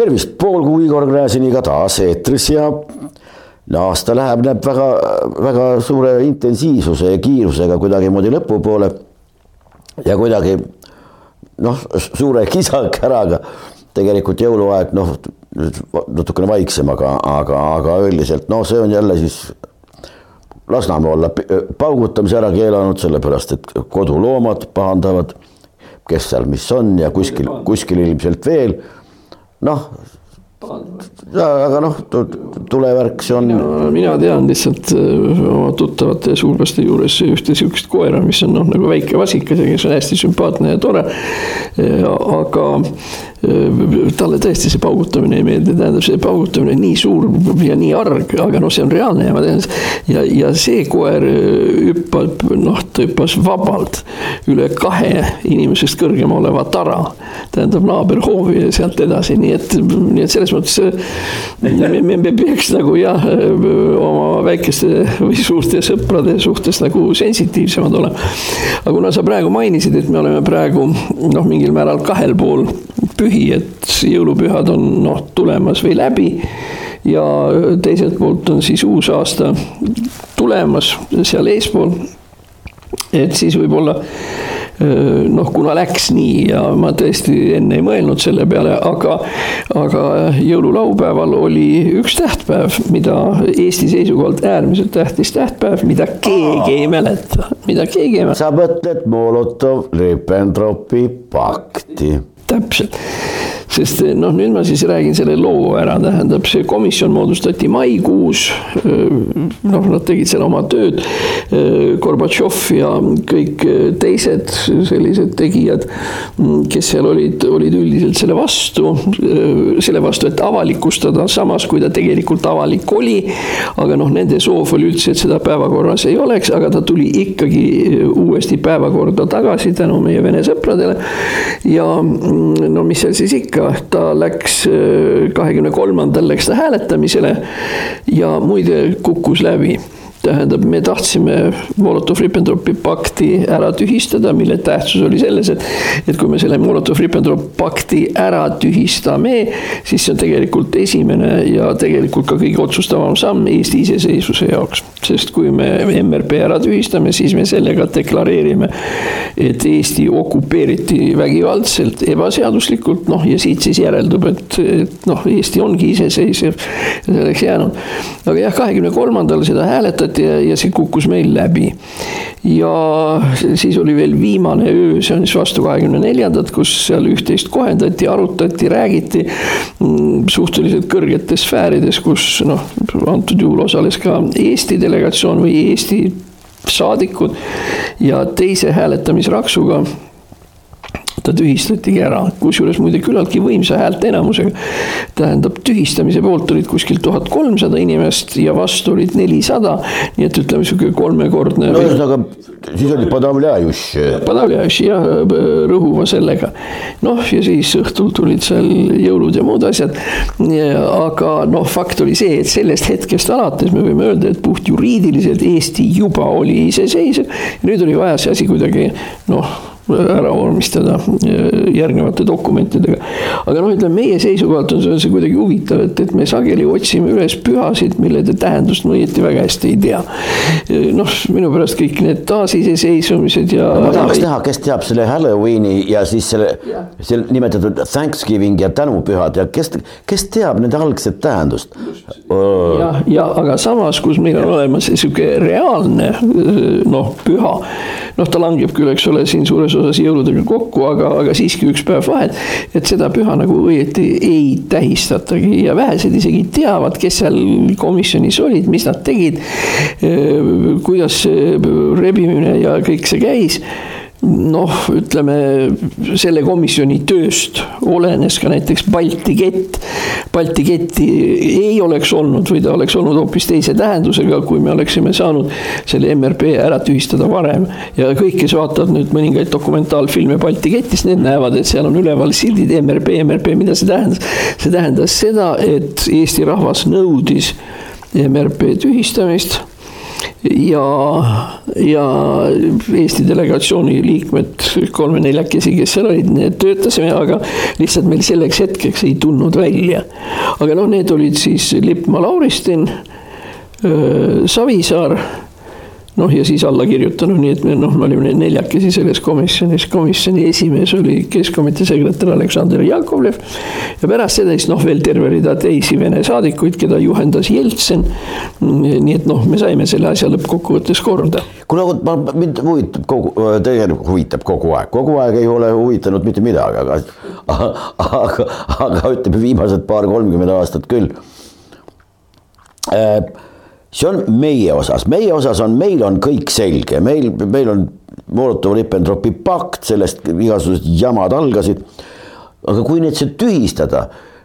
tervist, pool kuu Igor Gräziniga taas eetris ja aasta läheb, näeb väga, väga suure intensiivsuse ja kiirusega kuidagimoodi lõpupoole. ja kuidagi noh, suure kisakäraga tegelikult jõuluaeg noh, natukene vaiksem, aga, aga, aga üldiselt noh, see on jälle siis Lasnamäe olla paugutamise ära keelanud, sellepärast et koduloomad pahandavad, kes seal mis on ja kuskil, kuskil ilmselt veel noh, aga noh, tulevärk see on. mina tean lihtsalt äh, oma tuttavate suurlaste juures ühte sihukest koera, mis on noh, nagu väike vasikas ja kes on hästi sümpaatne ja tore. aga äh, talle tõesti see paugutamine ei meeldi, tähendab see paugutamine nii suur ja nii arg, aga noh, see on reaalne ja ma tean. ja, ja see koer äh, hüppab, noh, ta hüppas vabalt üle kahe inimesest kõrgem oleva tara. tähendab naaberhoovi ja sealt edasi, nii et, nii et selles mõttes me, me, me peaks nagu jah, oma väikeste või suurte sõprade suhtes nagu sensitiivsemad olema. aga kuna sa praegu mainisid, et me oleme praegu noh, mingil määral kahel pool pühi, et jõulupühad on noh, tulemas või läbi ja teiselt poolt on siis uus aasta tulemas seal eespool. et siis võib-olla noh, kuna läks nii ja ma tõesti enne ei mõelnud selle peale, aga, aga jõululaupäeval oli üks tähtpäev, mida Eesti seisukohalt äärmiselt tähtis tähtpäev, mida keegi ei mäleta, mida keegi ei mäleta. sa mõtled Molotov-Ribbentropi pakti. Täpselt sest eh, noh, nüüd ma siis räägin selle loo ära, tähendab, see komisjon moodustati maikuus. Eh, noh, nad tegid seal oma tööd. Eh, Gorbatšov ja kõik teised sellised tegijad, mm, kes seal olid, olid üldiselt selle vastu, selle vastu, et avalikustada, samas kui ta tegelikult avalik oli. aga noh, nende soov oli üldse, et seda päevakorras ei oleks, aga ta tuli ikkagi uuesti päevakorda tagasi tänu meie vene sõpradele. ja mm, no mis seal siis ikka ikka, ta läks äh, kahekümne kolmandal läks ta hääletamisele ja muide kukkus läbi tähendab, me tahtsime Molotov-Ribbentropi pakti ära tühistada, mille tähtsus oli selles, et, et kui me selle Molotov-Ribbentrop pakti ära tühistame, siis see on tegelikult esimene ja tegelikult ka kõige otsustavam samm Eesti iseseisvuse jaoks. sest kui me MRP ära tühistame, siis me sellega deklareerime, et Eesti okupeeriti vägivaldselt, ebaseaduslikult, noh ja siit siis järeldub, et, et noh, Eesti ongi iseseisev selleks jäänud. aga jah, kahekümne kolmandal seda hääletati hääletati ja, ja see kukkus meil läbi. ja siis oli veel viimane öö, see on siis vastu kahekümne neljandat, kus seal üht-teist kohendati, arutati, räägiti mm, suhteliselt kõrgetes sfäärides, kus noh, antud juhul osales ka Eesti delegatsioon või Eesti saadikud ja teise hääletamisraksuga ta tühistatigi ära, kusjuures muide küllaltki võimsa häälteenamusega. tähendab, tühistamise poolt olid kuskil tuhat kolmsada inimest ja vastu olid nelisada, nii et ütleme, sihuke kolmekordne. no ühesõnaga, siis oli Podavljajuš. Podavljajuš jah, rõhuva sellega. noh, ja siis õhtul tulid seal jõulud ja muud asjad. aga noh, fakt oli see, et sellest hetkest alates me võime öelda, et puht juriidiliselt Eesti juba oli iseseisev. nüüd oli vaja see asi kuidagi noh ära vormistada äh, järgnevate dokumentidega. aga noh, ütleme meie seisukohalt on see kuidagi huvitav, et, et me sageli otsime üles pühasid, millede tähendust me õieti väga hästi ei tea. Äh, noh, minu pärast kõik need taasiseseisvumised ja. ma tahaks näha, kes teab selle Halloweeni ja siis selle, selle nimetatud Thanksgiving ja tänupühad ja kes, kes teab nende algset tähendust? jah, ja aga samas, kus meil on olemas sihuke reaalne noh, püha, noh, ta langeb küll, eks ole, siin suures osas jõuludega kokku, aga, aga siiski üks päev vahet. et seda püha nagu õieti ei tähistatagi ja vähesed isegi teavad, kes seal komisjonis olid, mis nad tegid. kuidas rebimine ja kõik see käis noh, ütleme selle komisjoni tööst olenes ka näiteks Balti kett. Balti ketti ei oleks olnud või ta oleks olnud hoopis teise tähendusega, kui me oleksime saanud selle MRP ära tühistada varem. ja kõik, kes vaatavad nüüd mõningaid dokumentaalfilme Balti ketist, need näevad, et seal on üleval sildid MRP, MRP, mida see tähendas? see tähendas seda, et Eesti rahvas nõudis MRP tühistamist ja, ja Eesti delegatsiooni liikmed, kolme-neljakesi, kes seal olid, need töötasime, aga lihtsalt meil selleks hetkeks ei tulnud välja. aga noh, need olid siis Lippmaa Lauristin, Savisaar noh, ja siis alla kirjutanud, nii et me noh, me olime neljakesi selles komisjonis, komisjoni esimees oli Keskkomitee sekretär Aleksandr Jakovlev. ja pärast seda siis noh, veel terve rida teisi Vene saadikuid, keda juhendas Jeltsin. nii et noh, me saime selle asja lõppkokkuvõttes korda. kuule, ma, mind huvitab kogu, tegelikult huvitab kogu aeg, kogu aeg ei ole huvitanud mitte midagi, aga, aga, aga ütleme viimased paar-kolmkümmend aastat küll äh, see on meie osas, meie osas on, meil on kõik selge, meil, meil on Molotovi-Ribbentropi pakt, sellest igasugused jamad algasid. aga kui nüüd see tühistada,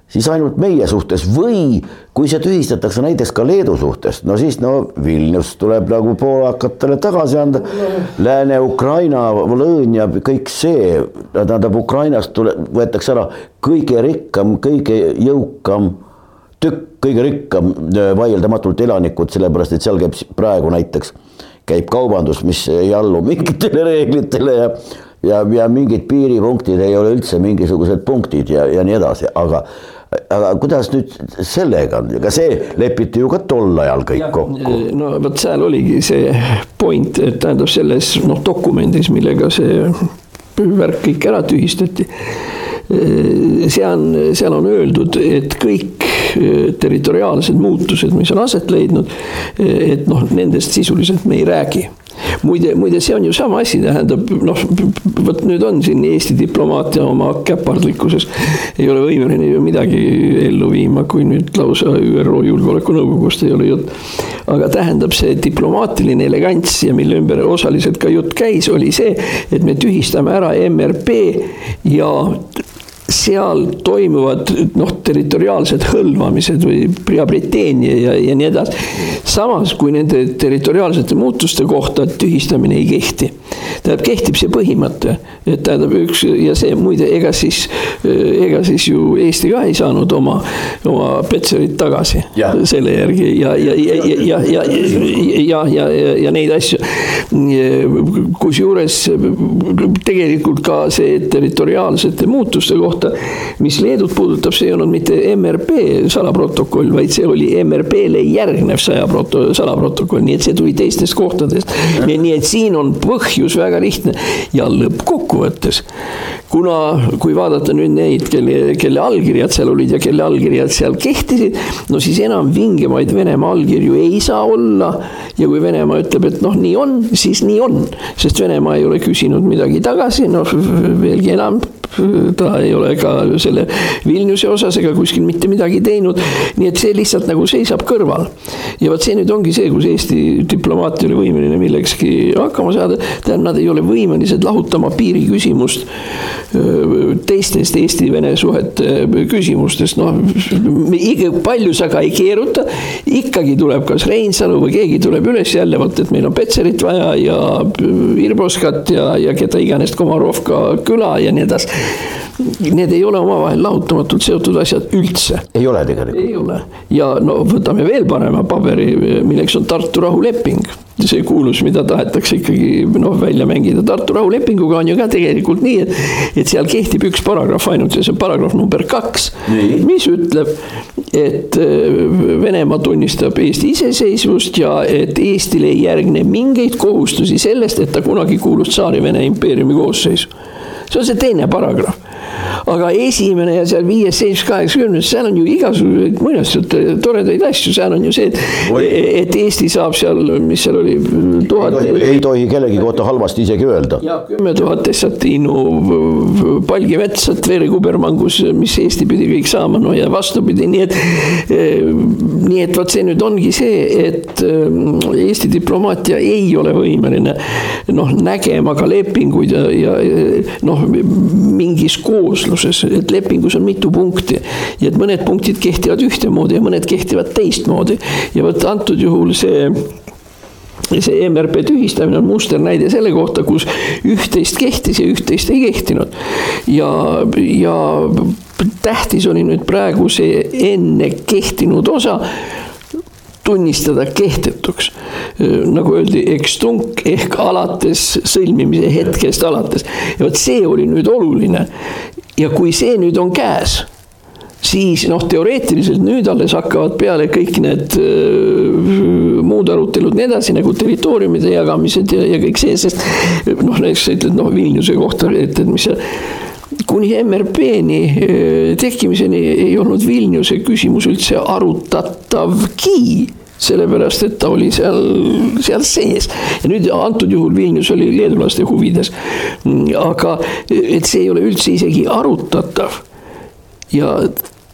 siis ainult meie suhtes või kui see tühistatakse näiteks ka Leedu suhtes, no siis no Vilnius tuleb nagu poolakatele tagasi anda. Lääne-Ukraina lõõn ja kõik see, tähendab Ukrainast tule, võetakse ära kõige rikkam, kõige jõukam tükk, kõige rikkam äh, vaieldamatult elanikud, sellepärast et seal käib praegu näiteks, käib kaubandus, mis ei allu mingitele reeglitele ja ja, ja mingid piiripunktid ei ole üldse mingisugused punktid ja, ja nii edasi, aga aga kuidas nüüd sellega on, ega see lepiti ju ka tol ajal kõik ja, kokku. no vot seal oligi see point, et tähendab selles noh, dokumendis, millega see värk kõik ära tühistati. seal on, seal on öeldud, et kõik territoriaalsed muutused, mis on aset leidnud. Eh, et noh, nendest sisuliselt me ei räägi muide, muide, see on ju sama asi, tähendab noh, vot nüüd on siin Eesti diplomaatia oma käpardlikkuses ei ole võimeline ju midagi ellu viima, kui nüüd lausa ÜRO Julgeolekunõukogust ei ole jutt. aga tähendab see diplomaatiline elegants ja mille ümber osaliselt ka jutt käis, oli see, et me tühistame ära MRP ja seal toimuvad noh, territoriaalsed hõlvamised või prioriteenie ja, ja nii edasi. Samas kui nende territoriaalsete muutuste kohta tühistamine ei kehti. tähendab, kehtib see põhimõte, et tähendab üks ja see muide, ega siis, ega siis ju Eesti ka ei saanud oma, oma Petserit tagasi ja. selle järgi ja, ja, ja, ja, ja, ja, ja, ja, ja, ja neid asju. kusjuures tegelikult ka see territoriaalsete muutuste kohta mis Leedut puudutab, see ei olnud mitte MRP salaprotokoll, vaid see oli MRP-le järgnev sajaproto-, salaprotokoll, nii et see tuli teistest kohtadest. nii et siin on põhjus väga lihtne ja lõppkokkuvõttes, kuna, kui vaadata nüüd neid, kelle, kelle allkirjad seal olid ja kelle allkirjad seal kehtisid, no siis enam vingemaid Venemaa allkirju ei saa olla. ja kui Venemaa ütleb, et noh, nii on, siis nii on, sest Venemaa ei ole küsinud midagi tagasi, noh veelgi enam ta ei ole ka selle Vilniuse osas ega kuskil mitte midagi teinud. nii et see lihtsalt nagu seisab kõrval. ja vot see nüüd ongi see, kus Eesti diplomaat ei ole võimeline millekski hakkama saada. tähendab, nad ei ole võimelised lahutama piiriküsimust teistest Eesti-Vene suhete küsimustest, noh. palju sa ka ei keeruta, ikkagi tuleb kas Reinsalu või keegi tuleb üles jälle, vot et meil on Petserit vaja ja Irboskat ja, ja keda iganes, Komarovka küla ja nii edasi Need ei ole omavahel lahutamatult seotud asjad üldse. ei ole tegelikult? ei ole ja no võtame veel parema paberi, milleks on Tartu rahuleping. see kuulus, mida tahetakse ikkagi noh välja mängida, Tartu rahulepinguga on ju ka tegelikult nii, et, et seal kehtib üks paragrahv ainult ja see on paragrahv number kaks. mis ütleb, et äh, Venemaa tunnistab Eesti iseseisvust ja et Eestile ei järgne mingeid kohustusi sellest, et ta kunagi kuulus Tsaari-Vene impeeriumi koosseisu see on see teine paragrahv. Aga esimene ja seal viies, seitsmes, kaheksakümnes, seal on ju igasuguseid muinasjutte, toredaid asju, seal on ju see, et, et Eesti saab seal, mis seal oli, tuhat. ei tohi kellegi kohta halvasti isegi öelda. kümme tuhat dessatiinu palgimetsat, veerikubermangus, mis Eesti pidi kõik saama, no ja vastupidi, nii et. nii et vot see nüüd ongi see, et Eesti diplomaatia ei ole võimeline noh, nägema ka lepinguid ja, ja noh noh, mingis koosluses, et lepingus on mitu punkti. ja et mõned punktid kehtivad ühtemoodi ja mõned kehtivad teistmoodi. ja vot antud juhul see see MRP tühistamine on musternäide selle kohta, kus üht-teist kehtis ja üht-teist ei kehtinud. ja, ja tähtis oli nüüd praegu see enne kehtinud osa tunnistada kehtetuks. nagu öeldi, ekstunk ehk alates sõlmimise hetkest alates ja vot see oli nüüd oluline. ja kui see nüüd on käes siis noh, teoreetiliselt nüüd alles hakkavad peale kõik need öö, muud arutelud, nii edasi nagu territooriumide jagamised ja, ja kõik see, sest noh, näiteks sa ütled noh, Vilniuse kohta, et, et mis seal kuni MRP-ni tekkimiseni ei olnud Vilniuse küsimus üldse arutatavgi sellepärast, et ta oli seal, seal sees. ja nüüd antud juhul Vilnius oli leedulaste huvides. aga et see ei ole üldse isegi arutatav. ja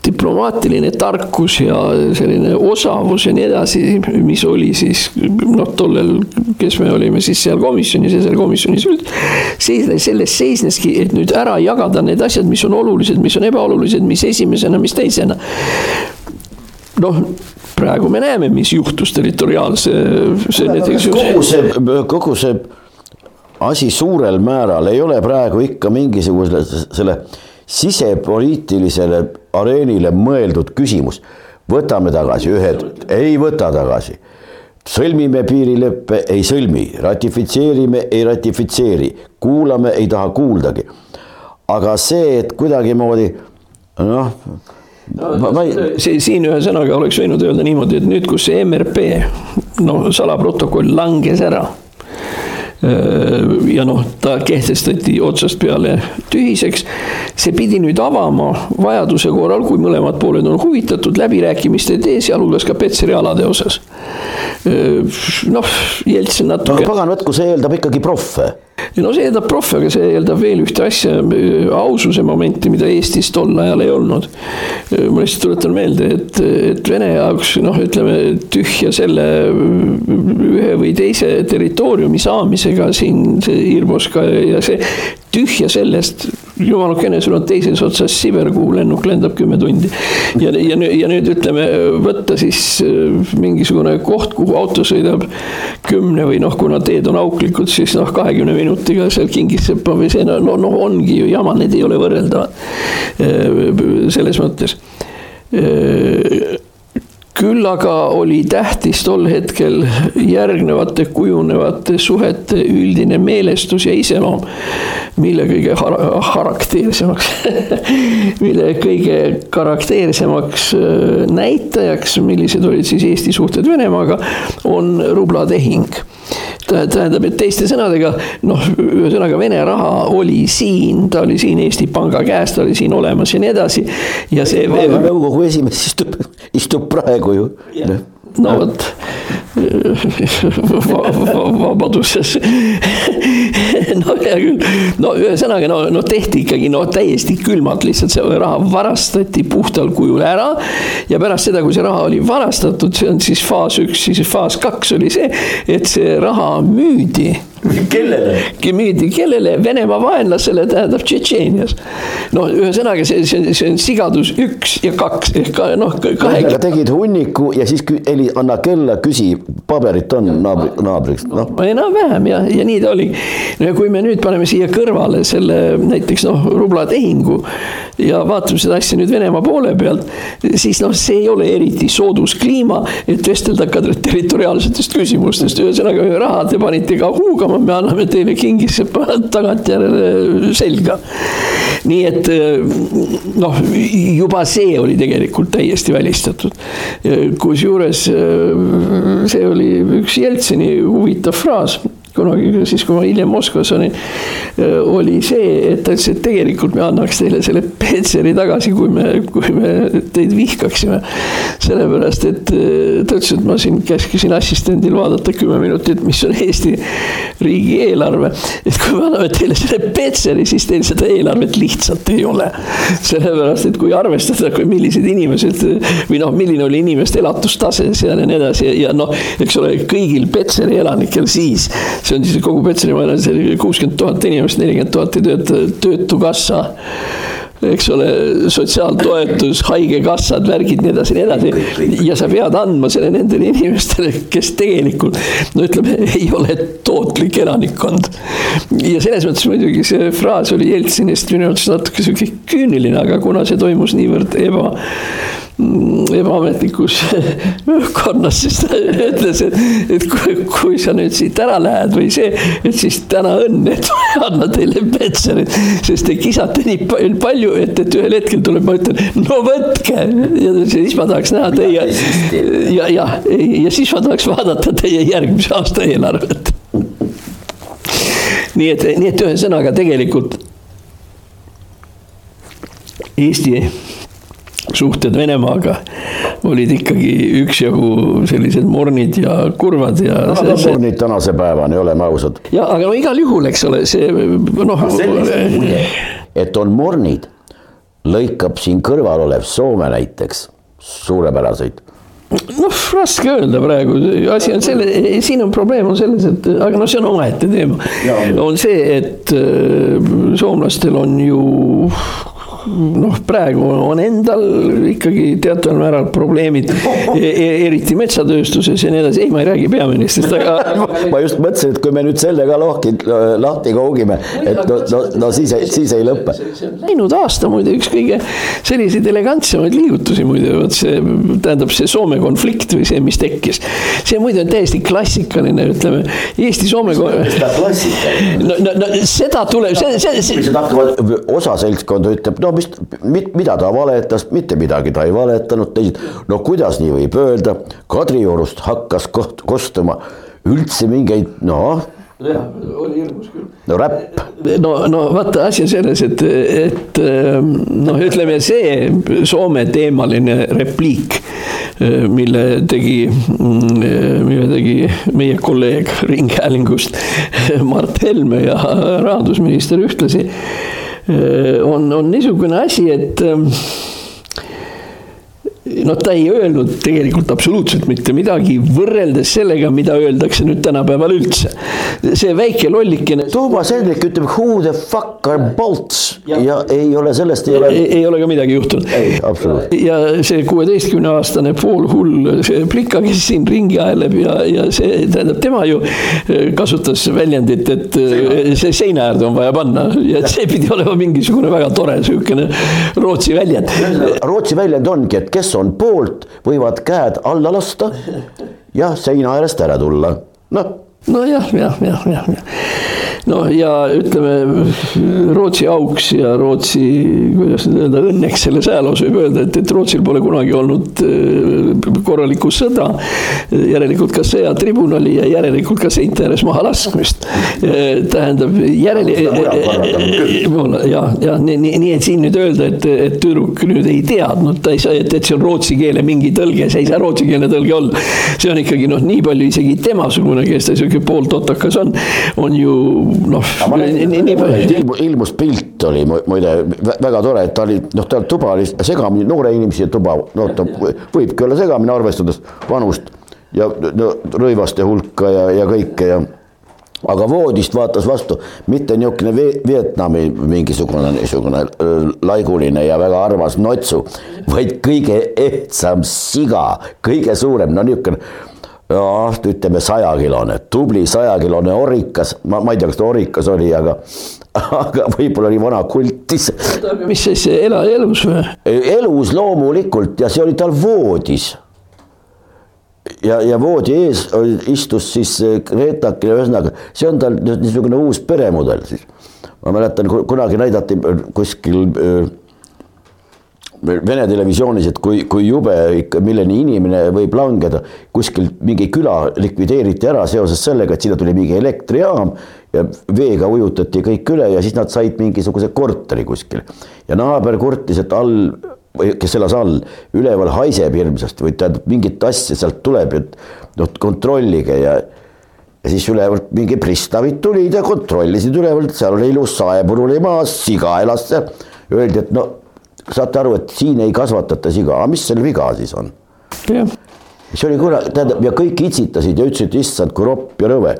diplomaatiline tarkus ja selline osavus ja nii edasi, mis oli siis noh, tollel, kes me olime siis seal komisjonis ja seal komisjonis üldse. seisnes, selles seisneski, et nüüd ära jagada need asjad, mis on olulised, mis on ebaolulised, mis esimesena, mis teisena. noh, praegu me näeme, mis juhtus territoriaalse. kogu see, kogu see asi suurel määral ei ole praegu ikka mingisuguse selle sisepoliitilisele areenile mõeldud küsimus. võtame tagasi ühed, ei võta tagasi. sõlmime piirileppe, ei sõlmi, ratifitseerime, ei ratifitseeri, kuulame, ei taha kuuldagi. aga see, et kuidagimoodi noh no, ma ei. see siin ühesõnaga oleks võinud öelda niimoodi, et nüüd, kus see MRP no salaprotokoll langes ära ja noh, ta kehtestati otsast peale tühiseks. see pidi nüüd avama vajaduse korral, kui mõlemad pooled on huvitatud, läbirääkimiste tee, sealhulgas ka Petseri alade osas. Noh, Jeltsin natuke. no pagan võtku, see eeldab ikkagi proffe no see eeldab profi, aga see eeldab veel ühte asja, aususe momenti, mida Eestis tol ajal ei olnud. ma lihtsalt tuletan meelde, et, et Vene jaoks noh, ütleme tühja selle ühe või teise territooriumi saamisega siin see Irboska ja see tühja sellest, jumalakene, sul on teises otsas Siber, kuhu lennuk lendab kümme tundi. ja, ja, ja nüüd ütleme, võtta siis äh, mingisugune koht, kuhu auto sõidab kümne või noh, kuna teed on auklikud, siis noh, kahekümne minutiga seal Kingissepa või see no, no, no ongi ju jama, need ei ole võrreldavad. Äh, selles mõttes äh, küll aga oli tähtis tol hetkel järgnevate kujunevate suhete üldine meelestus ja iseloom, mille kõige karakteersemaks mille kõige karakteersemaks äh, näitajaks, millised olid siis Eesti suhted Venemaaga, on rublatehing tähendab, et teiste sõnadega noh, ühesõnaga Vene raha oli siin, ta oli siin Eesti Panga käes, ta oli siin olemas ja nii edasi. ja see. nõukogu esimees istub, istub praegu ju. No vot vabaduses no hea küll, no ühesõnaga no, no tehti ikkagi no täiesti külmalt lihtsalt see raha varastati puhtal kujul ära. ja pärast seda, kui see raha oli varastatud, see on siis faas üks, siis faas kaks oli see, et see raha müüdi kellele? müüdi kellele, Venemaa vaenlasele, tähendab Tšetšeenias. no ühesõnaga, see, see on, see on sigadus üks ja kaks ehk ka noh. ühesõnaga tegid hunniku ja siis heli, anna kella, küsi, paberit on naabri, naabriks, noh. enam-vähem ja, ja nii ta oli. no ja kui me nüüd paneme siia kõrvale selle näiteks noh, rublatehingu ja vaatame seda asja nüüd Venemaa poole pealt, siis noh, see ei ole eriti soodus kliima, et vestelda ka territoriaalsetest küsimustest, ühesõnaga raha te panite ka huugama hakkama, me anname teile kingisepa tagantjärele selga. nii et noh, juba see oli tegelikult täiesti välistatud. kusjuures see oli üks Jeltsini huvitav fraas kunagi siis, kui ma hiljem Moskvas olin, oli see, et ta ütles, et tegelikult me annaks teile selle Petseri tagasi, kui me, kui me teid vihkaksime. sellepärast, et ta ütles, et ma siin käskisin assistendil vaadata kümme minutit, mis on Eesti riigieelarve. et kui me anname teile selle Petseri, siis teil seda eelarvet lihtsalt ei ole. sellepärast, et kui arvestada, kui millised inimesed või noh, milline oli inimeste elatustase seal ja nii edasi ja noh, eks ole, kõigil Petseri elanikel siis see on siis kogu Petserimaal on see kuuskümmend tuhat inimest, nelikümmend tuhat ei tööta, töötukassa eks ole, sotsiaaltoetus, haigekassad, värgid, nii edasi, nii edasi. ja sa pead andma selle nendele inimestele, kes tegelikult no ütleme, ei ole tootlik elanikkond. ja selles mõttes muidugi see fraas oli Jeltsinist minu arvates natuke sihuke küüniline, aga kuna see toimus niivõrd eba ebaametlikus õhkkonnas, siis ta ütles, et, et kui, kui sa nüüd siit ära lähed või see, et siis täna õnn, et anna teile Petserit, sest te kisate nii palju, et, et ühel hetkel tuleb, ma ütlen, no võtke! Ja siis ma tahaks näha teie ja, ja, ja siis ma tahaks vaadata teie järgmise aasta eelarvet. Nii et, nii et ühesõnaga tegelikult Eesti suhted Venemaaga olid ikkagi üksjagu sellised mornid ja kurvad ja. aga see... mornid tänase päevani, oleme ausad. ja, aga no igal juhul, eks ole, see noh. et on mornid, lõikab siin kõrval olev Soome näiteks suurepäraseid noh, raske öelda praegu, asi on selle, siin on probleem on selles, et aga noh, see on omaette teema. on see, et äh, soomlastel on ju noh, praegu on endal ikkagi teataval määral probleemid e, e eriti metsatööstuses ja nii edasi, ei, ma ei räägi peaministrist, aga. ma just mõtlesin, et kui me nüüd selle ka lahti, lahti koogime, et no, no, no siis, siis ei lõpe. Läinud aasta muide üks kõige selliseid elegantsemaid liigutusi muide, vot see tähendab see Soome konflikt või see, mis tekkis. see muide on täiesti klassikaline, ütleme Eesti-Soome. no, no, no seda tuleb, see, see, see. osa seltskonda ütleb, no mis, mida ta valetas, mitte midagi ta ei valetanud, teised, no kuidas nii võib öelda, Kadriorust hakkas koht, kostuma üldse mingeid, noh jah, oli hirmus küll. no räpp. no, no vaata, asi on selles, et, et noh, ütleme see Soome teemaline repliik, mille tegi, mille tegi meie kolleeg Ringhäälingust Mart Helme ja rahandusminister ühtlasi Äh, on, on niisugune asi, et noh, ta ei öelnud tegelikult absoluutselt mitte midagi võrreldes sellega, mida öeldakse nüüd tänapäeval üldse. see väike lollikene. Toomas Hendrik ütleb who the fuck are bolts ja, ja ei ole sellest ei ole. ei ole ka midagi juhtunud. ei, absoluutselt. ja see kuueteistkümne aastane poolhull, plika, kes siin ringi aeleb ja, ja see tähendab, tema ju äh, kasutas väljendit, et äh, see seina äärde on vaja panna ja see pidi olema mingisugune väga tore sihukene Rootsi väljend. Rootsi väljend ongi, et kes on poolt, võivad käed alla lasta ja seina äärest ära tulla, noh. Nojah, jah, jah, jah, jah no ja ütleme Rootsi auks ja Rootsi, kuidas nüüd öelda, õnneks selles ajaloos võib öelda, et, et Rootsil pole kunagi olnud äh, korralikku sõda. järelikult ka sõjatribunali ja järelikult ka seinte ääres maha laskmist. Äh, tähendab järele. ja, ja nii, nii, nii, et siin nüüd öelda, et, et tüdruk nüüd ei teadnud, ta ei saa, et, et see on rootsi keele mingi tõlge, see ei saa rootsikeelne tõlge olla. see on ikkagi noh, nii palju isegi temasugune, kes ta sihuke pooltotakas on, on ju noh. ilmus pilt oli muide väga tore, et ta oli noh, tal tuba oli segamini noore inimese tuba, no ta võibki olla segamini, arvestades vanust ja no, rõivaste hulka ja, ja kõike ja aga voodist vaatas vastu mitte niisugune Vietnami mingisugune niisugune laiguline ja väga armas notsu, vaid kõige ehtsam siga, kõige suurem, no niisugune jah, ütleme sajakilone, tubli sajakilone orikas, ma, ma ei tea, kas ta orikas oli, aga aga võib-olla oli vana kultis. mis siis ela, elus või? elus loomulikult ja see oli tal voodis. ja, ja voodi ees istus siis Gretake, ühesõnaga see on tal niisugune uus peremudel siis. ma mäletan, kunagi näidati kuskil Vene televisioonis, et kui, kui jube ikka, milleni inimene võib langeda, kuskil mingi küla likvideeriti ära seoses sellega, et sinna tuli mingi elektrijaam ja veega ujutati kõik üle ja siis nad said mingisuguse korteri kuskil. ja naaber kurtis, et all, või kes elas all, üleval haiseb hirmsasti või tähendab mingit asja sealt tuleb, et noh, kontrollige ja ja siis ülevalt mingi pristavid tulid ja kontrollisid ülevalt, seal oli ilus saepuru oli maas, siga elas seal. Öeldi, et no saate aru, et siin ei kasvatata siga, aga mis seal viga siis on? see oli kurat, tähendab ja kõik itsitasid ja ütlesid, issand, kui ropp ja rõve.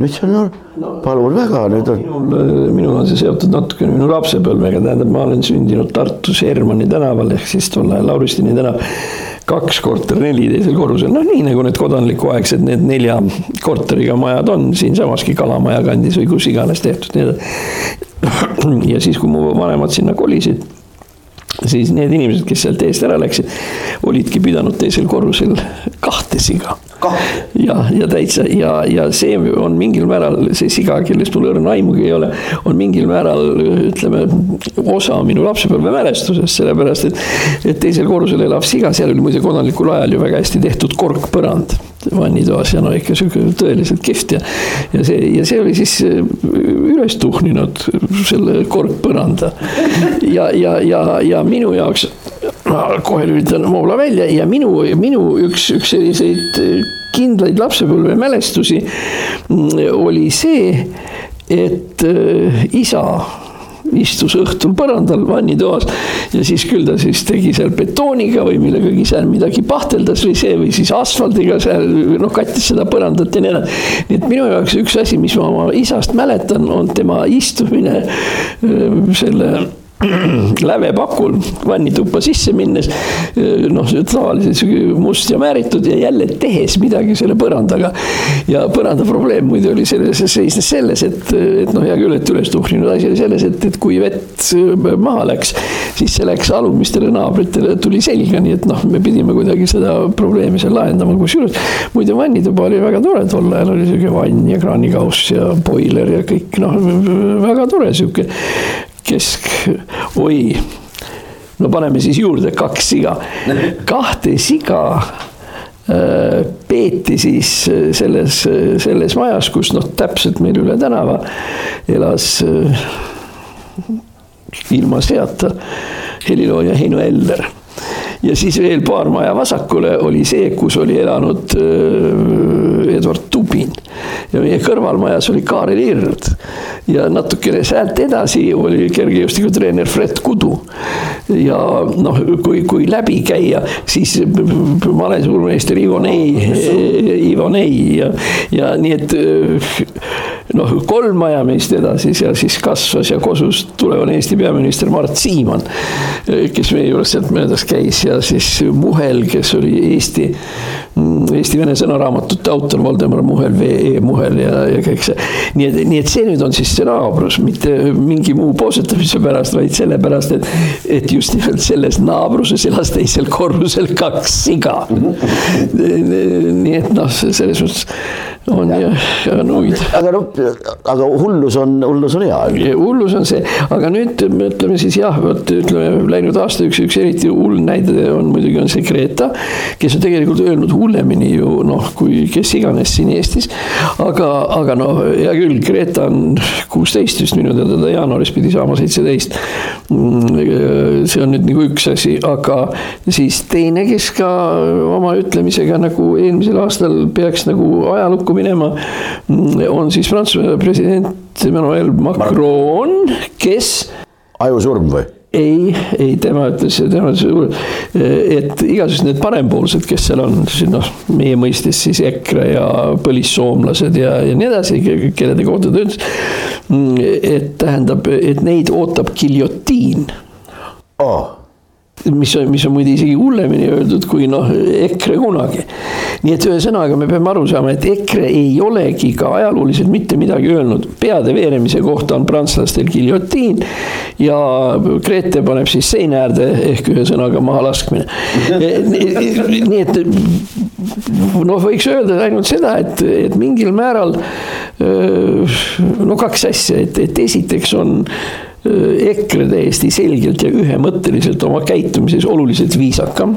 nüüd see on no,, palun väga, nüüd on. minul, minul on see seotud natukene minu lapsepõlvega, tähendab, ma olen sündinud Tartus Hermanni tänaval ehk siis tol ajal Lauristini tänav kaks korter neli teisel korrusel, noh nii nagu need kodanlikuaegsed, need nelja korteriga majad on siinsamaski Kalamaja kandis või kus iganes tehtud, nii edasi. ja siis, kui mu vanemad sinna kolisid siis need inimesed, kes sealt eest ära läksid, olidki pidanud teisel korrusel kahte siga. ja, ja täitsa ja, ja see on mingil määral see siga, kellest mul õrna aimugi ei ole, on mingil määral ütleme osa minu lapsepõlvemälestusest, sellepärast et, et teisel korrusel elav siga, seal oli muide kodanlikul ajal ju väga hästi tehtud korkpõrand vannitoas ja no ikka sihuke tõeliselt kihvt ja. ja see, ja see oli siis äh, üles tuhninud selle korkpõranda. ja, ja, ja, ja minu jaoks, kohe lülitan moobla välja ja minu, minu üks, üks selliseid kindlaid lapsepõlvemälestusi mm, oli see, et äh, isa istus õhtul põrandal vannitoas ja siis küll ta siis tegi seal betooniga või millegagi seal midagi pahteldas või see või siis asfaldiga seal noh, kattis seda põrandat ja nii edasi. nii et minu jaoks üks asi, mis ma oma isast mäletan, on tema istumine selle lävepakul vannituppa sisse minnes. noh, tavaliselt sihuke must ja määritud ja jälle tehes midagi selle põrandaga. ja põranda probleem muide oli selles, seisnes selles, et, et noh, hea küll, et üles tuhninud asi oli selles, et, et kui vett maha läks, siis see läks alumistele naabritele, tuli selga, nii et noh, me pidime kuidagi seda probleemi seal lahendama, kusjuures muide vannituba oli väga tore, tol ajal oli sihuke vann ja kraanikauss ja boiler ja kõik noh, väga tore sihuke kesk, oi, no paneme siis juurde kaks siga, kahte siga äh, peeti siis äh, selles, selles majas, kus noh, täpselt meil üle tänava elas äh, ilma seata helilooja Heino Eller ja siis veel paar maja vasakule oli see, kus oli elanud äh, Edward Tubin. ja meie kõrvalmajas oli Kaarel Ird ja natukene sealt edasi oli kergejõustikutreener Fred Kudu. ja noh, kui, kui läbi käia, siis malesuurmeister Ivo Nei, Ivo Nei ja, ja nii et noh, kolm maja meist edasi seal siis kasvas ja kosus tulevane Eesti peaminister Mart Siimann, kes meie juures sealt möödas käis ja siis Muhel, kes oli Eesti, Eesti-Vene sõnaraamatute autor, Valdemar Muhel, V.E. Muhel ja, ja kõik see. nii et, nii et see nüüd on siis see naabrus, mitte mingi muu poosetamise pärast, vaid sellepärast, et, et just nimelt selles naabruses elas teisel korrusel kaks siga. nii et noh, selles mõttes on ja, ja nuid. aga noh, aga hullus on, hullus on hea. hullus on see, aga nüüd ütleme siis jah, vot ütleme läinud aasta üks, üks eriti hull näide on muidugi on see Greta, kes on tegelikult öelnud hullemini ju noh, kui kes iganes siin Eestis. aga, aga noh, hea küll, Greta on kuusteist vist minu teada, ta jaanuaris pidi saama seitseteist. see on nüüd nagu üks asi, aga siis teine, kes ka oma ütlemisega nagu eelmisel aastal peaks nagu ajalukku minema, on siis Prantsusmaa president Emmanuel Macron, kes. ajusurm või? Ei, ei tema ütles, tema ütles, et igasugused need parempoolsed, kes seal on, noh, meie mõistes siis EKRE ja põlissoomlased ja, ja nii edasi, kelle kohta ta ütles. et tähendab, et neid ootab giljotiin oh mis on, mis on muide isegi hullemini öeldud kui noh, EKRE kunagi. Nii et ühesõnaga me peame aru saama, et EKRE ei olegi ka ajalooliselt mitte midagi öelnud. peade veeremise kohta on prantslastel giljotiin ja Grete paneb siis seina äärde ehk ühesõnaga mahalaskmine. nii et noh, võiks öelda ainult seda, et, et mingil määral no kaks asja, et, et esiteks on EKRE täiesti selgelt ja ühemõtteliselt oma käitumises oluliselt viisakam.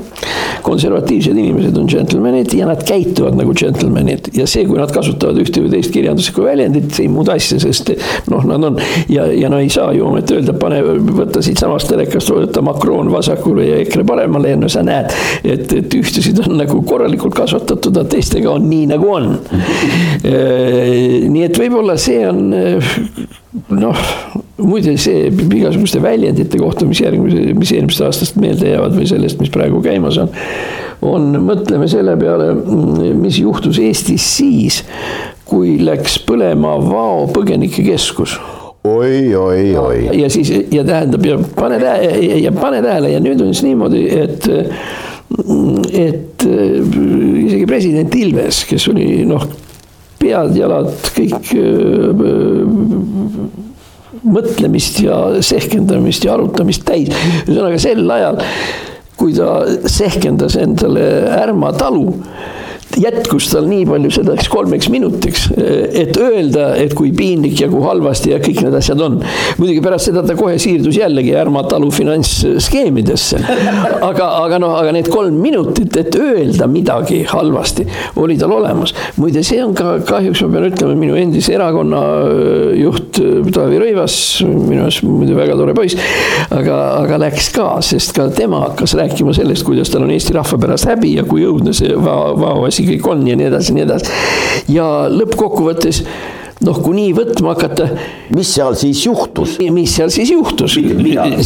konservatiivsed inimesed on džentelmenid ja nad käituvad nagu džentelmenid ja see, kui nad kasutavad ühte või teist kirjanduslikku väljendit, ei muud asja, sest noh, nad on ja, ja no ei saa ju ometi öelda, pane, võtta siitsamast telekast, võtta Macron vasakule ja EKRE paremale ja no sa näed, et, et ühtesid on nagu korralikult kasvatatud, aga teistega on nii nagu on. nii et võib-olla see on noh, muide see igasuguste väljendite kohta, mis järgmise, mis eelmisest aastast meelde jäävad või sellest, mis praegu käimas on. on, mõtleme selle peale, mis juhtus Eestis siis, kui läks põlema Vao põgenikekeskus oi, oi, oi. ja siis ja tähendab ja pane tähele ja pane tähele ja nüüd on siis niimoodi, et et isegi president Ilves, kes oli noh pead, jalad, kõik mõtlemist ja sehkendamist ja arutamist täis. ühesõnaga sel ajal, kui ta sehkendas endale Ärma talu jätkus tal nii palju selleks kolmeks minutiks, et öelda, et kui piinlik ja kui halvasti ja kõik need asjad on. muidugi pärast seda ta kohe siirdus jällegi Ärma talu finantsskeemidesse. aga, aga noh, aga need kolm minutit, et öelda midagi halvasti, oli tal olemas. muide, see on ka kahjuks, ma pean ütlema, minu endise erakonna äh, juht äh, Taavi Rõivas, minu arust muidu väga tore poiss. aga, aga läks ka, sest ka tema hakkas rääkima sellest, kuidas tal on Eesti rahva pärast häbi ja kui õudne see Vao, Vao asi kõik on ja nii edasi, nii edasi. ja lõppkokkuvõttes noh, kui nii võtma hakata. mis seal siis juhtus? mis seal siis juhtus?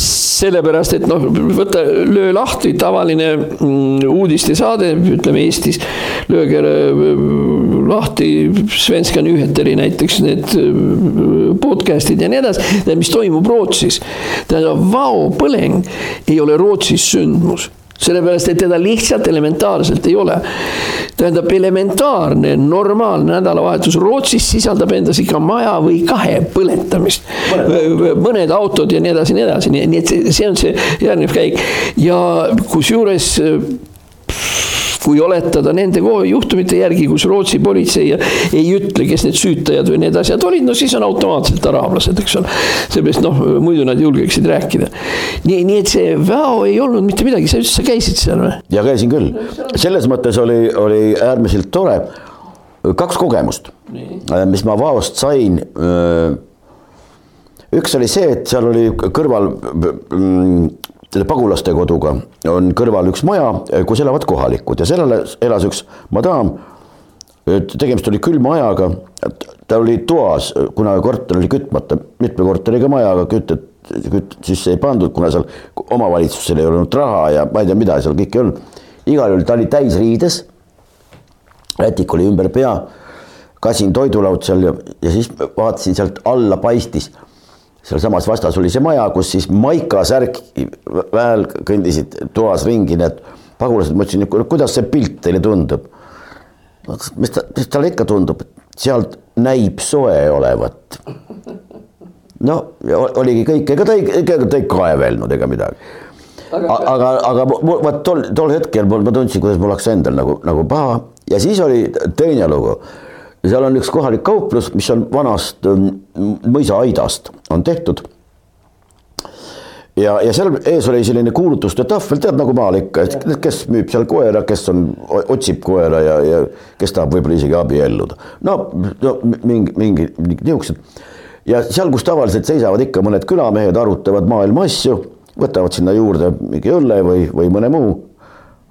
sellepärast, et noh, võta, löö lahti tavaline mm, uudistesaade, ütleme Eestis. lööge mm, lahti Svenska Nyheteri näiteks need mm, podcast'id ja nii edasi, mis toimub Rootsis. tähendab, Vao põleng ei ole Rootsis sündmus sellepärast, et teda lihtsalt elementaarselt ei ole. tähendab, elementaarne, normaalne nädalavahetus Rootsis sisaldab endas ikka maja või kahe põletamist. mõned autod ja nii edasi, nii edasi, nii et see on see järgnev käik ja kusjuures kui oletada nende juhtumite järgi, kus Rootsi politsei ei ütle, kes need süütajad või need asjad olid, no siis on automaatselt araablased, eks ole. seepärast noh, muidu nad julgeksid rääkida. nii, nii et see Väo ei olnud mitte midagi, sa sa käisid seal või? ja käisin küll, selles mõttes oli, oli äärmiselt tore. kaks kogemust, mis ma Vaost sain üks oli see, et seal oli kõrval mm, selle pagulaste koduga on kõrval üks maja, kus elavad kohalikud ja sellele elas üks madaam. tegemist oli külma ajaga, ta oli toas, kuna korter oli kütmata, mitme korteriga maja, aga kütet, küt sisse ei pandud, kuna seal omavalitsusel ei olnud raha ja ma ei tea, mida seal kõike ei olnud. igal juhul ta oli täisriides. rätik oli ümber pea, kasin toidulaud seal ja, ja siis vaatasin sealt alla paistis sealsamas vastas oli see maja, kus siis Maika särk väel kõndisid toas ringi need pagulased, ma ütlesin, kuidas see pilt teile tundub? mis ta, mis talle ikka tundub, sealt näib soe olevat. no oligi kõik, ega ta ei, ega ta ei kaevelnud ega midagi. aga, aga, aga vot tol, tol hetkel ma tundsin, kuidas mul hakkas endal nagu, nagu paha ja siis oli teine lugu ja seal on üks kohalik kauplus, mis on vanast ähm, mõisaaidast on tehtud. ja, ja seal ees oli selline kuulutuste tahvel, tead nagu maal ikka, et kes müüb seal koera, kes on, otsib koera ja, ja kes tahab võib-olla isegi abielluda. no, no mingi, mingi, mingi niisugused. ja seal, kus tavaliselt seisavad ikka mõned külamehed, arutavad maailma asju, võtavad sinna juurde mingi õlle või, või mõne muu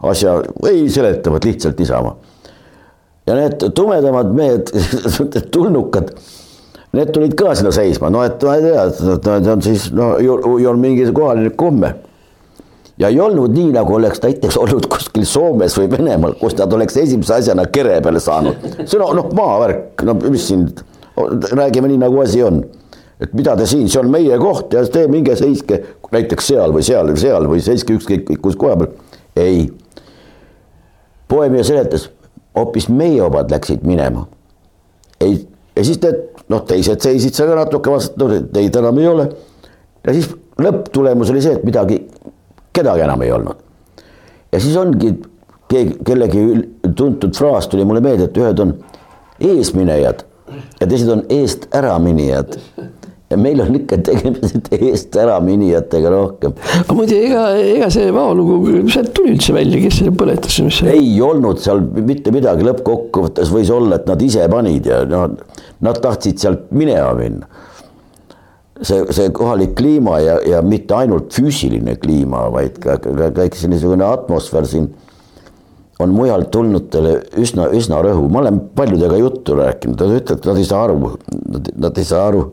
asja või seletavad lihtsalt niisama ja need tumedamad mehed, tulnukad, need tulid ka sinna seisma, no et ma ei tea, see on siis no ju on mingi kohaline komme. ja ei olnud nii, nagu oleks näiteks olnud kuskil Soomes või Venemaal, kus nad oleks esimese asjana kere peale saanud. see on noh, maavärk, no mis siin, räägime nii, nagu asi on. et mida te siin, see on meie koht ja te minge seiske näiteks seal või seal või seal või seiske ükskõik kus koha peal. ei. poemia seletas hoopis meie omad läksid minema. ei, ja siis need noh, teised seisid seal ka natuke vastu, teid enam ei ole. ja siis lõpptulemus oli see, et midagi, kedagi enam ei olnud. ja siis ongi keegi, kellegi tuntud fraas tuli mulle meelde, et ühed on eesminejad ja teised on eest äraminejad ja meil on ikka tegemist eest äraminijatega rohkem. aga muide, ega, ega see vaolugu, sealt tuli üldse välja, kes selle põletas? ei olnud seal mitte midagi, lõppkokkuvõttes võis olla, et nad ise panid ja noh, nad tahtsid sealt minema minna. see, see kohalik kliima ja, ja mitte ainult füüsiline kliima, vaid ka, ka kõik see niisugune atmosfäär siin on mujalt tulnutele üsna, üsna rõhuv, ma olen paljudega juttu rääkinud, nad ütlevad, nad ei saa aru, nad ei saa aru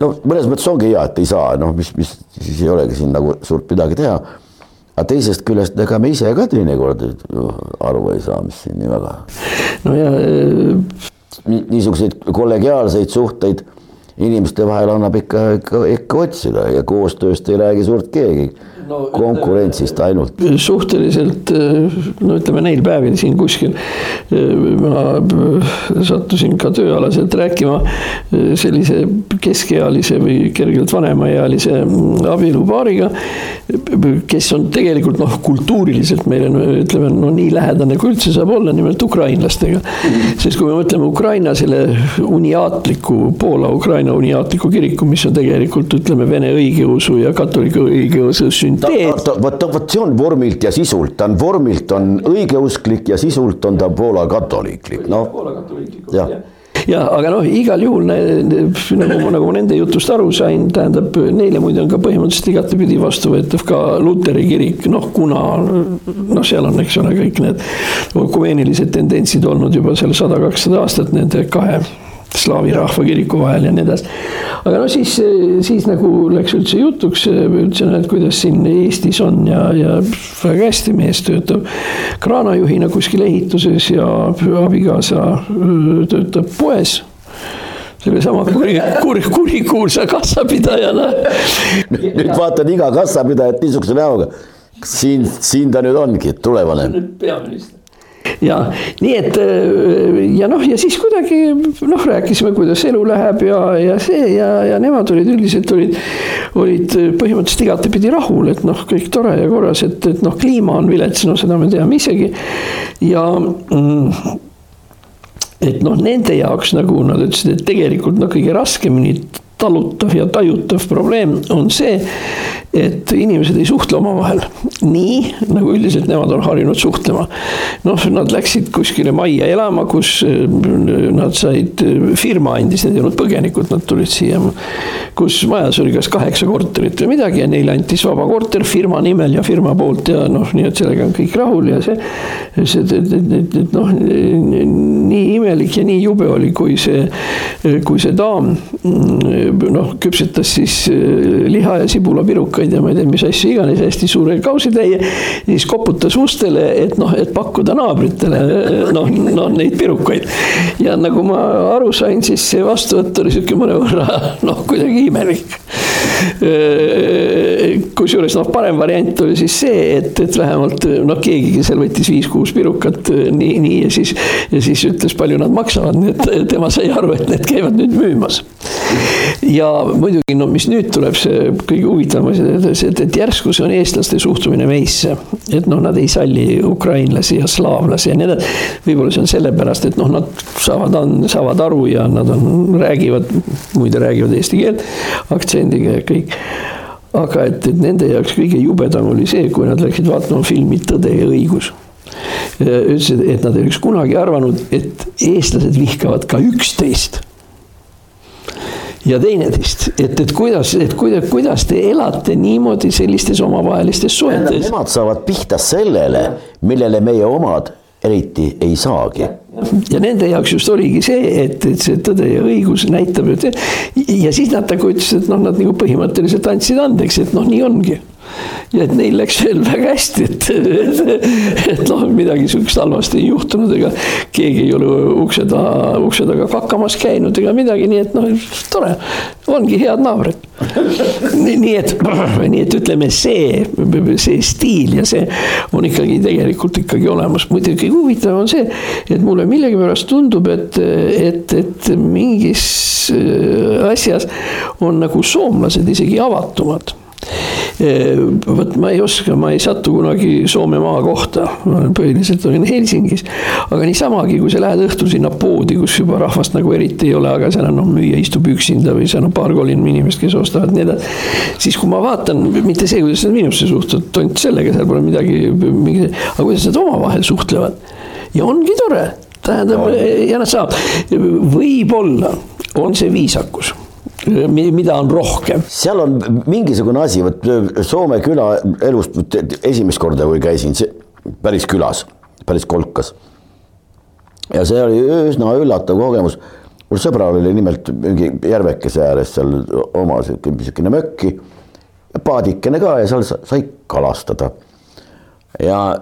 no mõnes mõttes ongi hea, et ei saa, noh, mis, mis siis ei olegi siin nagu suurt midagi teha. aga teisest küljest, ega me ise ka teinekord aru ei saa, mis siin nii väga. no ja Ni. niisuguseid kollegiaalseid suhteid inimeste vahel annab ikka, ikka, ikka otsida ja koostööst ei räägi suurt keegi. No, konkurentsist ainult. suhteliselt no ütleme neil päevil siin kuskil ma sattusin ka tööalaselt rääkima sellise keskealise või kergelt vanemaealise abielupaariga, kes on tegelikult noh, kultuuriliselt meile no, ütleme no nii lähedane kui üldse saab olla, nimelt ukrainlastega. sest kui me mõtleme Ukraina selle uniaatliku, Poola-Ukraina uniaatliku kiriku, mis on tegelikult ütleme, vene õigeusu ja katoliku õigeusu süntees. vot, vot see on vormilt ja sisult, ta on vormilt on õigeusklik ja sisult on ta Poola katoliiklik, noh. jah ja aga noh, igal juhul nagu, nagu ma nende jutust aru sain, tähendab neile muide on ka põhimõtteliselt igatepidi vastuvõetav ka luteri kirik, noh kuna noh, seal on, eks ole, kõik need ökumeenilised tendentsid olnud juba seal sada, kakssada aastat nende kahe slaavi rahvakiriku vahel ja nii edasi. aga no siis, siis nagu läks üldse jutuks, ütlesin, et kuidas siin Eestis on ja, ja väga hästi, mees töötab kraanajuhina kuskil ehituses ja abikaasa töötab poes sellesama kuri, kuri, kurikuulsa kassapidajana. nüüd vaatan iga kassapidajat niisuguse näoga. siin, siin ta nüüd ongi, tulevane. peaminister ja nii et ja noh, ja siis kuidagi noh, rääkisime, kuidas elu läheb ja, ja see ja, ja nemad olid üldiselt olid, olid põhimõtteliselt igatepidi rahul, et noh, kõik tore ja korras, et, et noh, kliima on vilets, no seda me teame isegi. ja mm, et noh, nende jaoks nagu nad ütlesid, et tegelikult noh, kõige raskemini talutav ja tajutav probleem on see, et inimesed ei suhtle omavahel nii, nagu üldiselt nemad on harjunud suhtlema. noh, nad läksid kuskile majja elama, kus äh, nad said, äh, firma andis, need ei olnud põgenikud, nad tulid siia. kus majas oli kas kaheksa korterit või midagi ja neile antis vaba korter firma nimel ja firma poolt ja noh, nii et sellega on kõik rahul ja see. see, et noh, nii imelik ja nii jube oli, kui see, kui see daam mm, noh, küpsetas siis äh, liha ja sibulapirukaid putukaid ja ma ei tea, mis asju iganes, hästi suure kausitäie. siis koputas ustele, et noh, et pakkuda naabritele noh, noh neid pirukaid. ja nagu ma aru sain, siis see vastuvõtt oli sihuke mõnevõrra noh, kuidagi imelik. kusjuures noh, parem variant oli siis see, et, et vähemalt noh, keegi seal võttis viis-kuus pirukat nii, nii ja siis, ja siis ütles, palju nad maksavad, nii et tema sai aru, et need käivad nüüd müümas. Ja muidugi no mis nüüd tuleb, see kõige huvitavam asi et, et järsku see on eestlaste suhtumine meisse. et noh, nad ei salli ukrainlasi ja slaavlasi ja nii edasi. võib-olla see on sellepärast, et noh, nad saavad, saavad aru ja nad on, räägivad, muide räägivad eesti keelt aktsendiga ja kõik aga et, et nende jaoks kõige jubedam oli see, kui nad läksid vaatama filmi Tõde ja õigus. ütlesid, et nad ei oleks kunagi arvanud, et eestlased vihkavad ka üksteist ja teineteist, et, et kuidas, et kuidas, kuidas te elate niimoodi sellistes omavahelistes suhetes. Nemad saavad pihta sellele, millele meie omad eriti ei saagi. ja nende jaoks just oligi see, et, et see tõde ja õigus näitab, et ja siis nad nagu ütlesid, et noh, nad nagu põhimõtteliselt andsid andeks, et noh, nii ongi ja et neil läks veel väga hästi, et, et, et noh, midagi sihukest halvasti ei juhtunud, ega keegi ei ole ukse taha, ukse taga kakkamas käinud ega midagi, nii et noh, tore, ongi head naabrid. nii et, nii et ütleme, see, see stiil ja see on ikkagi tegelikult ikkagi olemas, muidugi kõige huvitavam on see, et mulle millegipärast tundub, et, et, et mingis asjas on nagu soomlased isegi avatumad vot ma ei oska, ma ei satu kunagi Soome maakohta, põhiliselt olin Helsingis. aga niisamagi, kui sa lähed õhtul sinna poodi, kus juba rahvast nagu eriti ei ole, aga seal on noh, müüja istub üksinda või seal on paar-kolm inimest, kes ostavad nii edasi. siis kui ma vaatan, mitte see, kuidas nad minusse suhtuvad, tont sellega, seal pole midagi, mingi, aga kuidas nad omavahel suhtlevad. ja ongi tore, tähendab ja nad saavad, võib-olla on see viisakus mida on rohkem. seal on mingisugune asi, vot Soome küla elust esimest korda, kui käisin päris külas, päris kolkas. ja see oli üsna üllatav kogemus. mul sõbral oli nimelt mingi järvekese ääres seal oma sihuke niisugune mökki paadikene ka ja seal sai kalastada. ja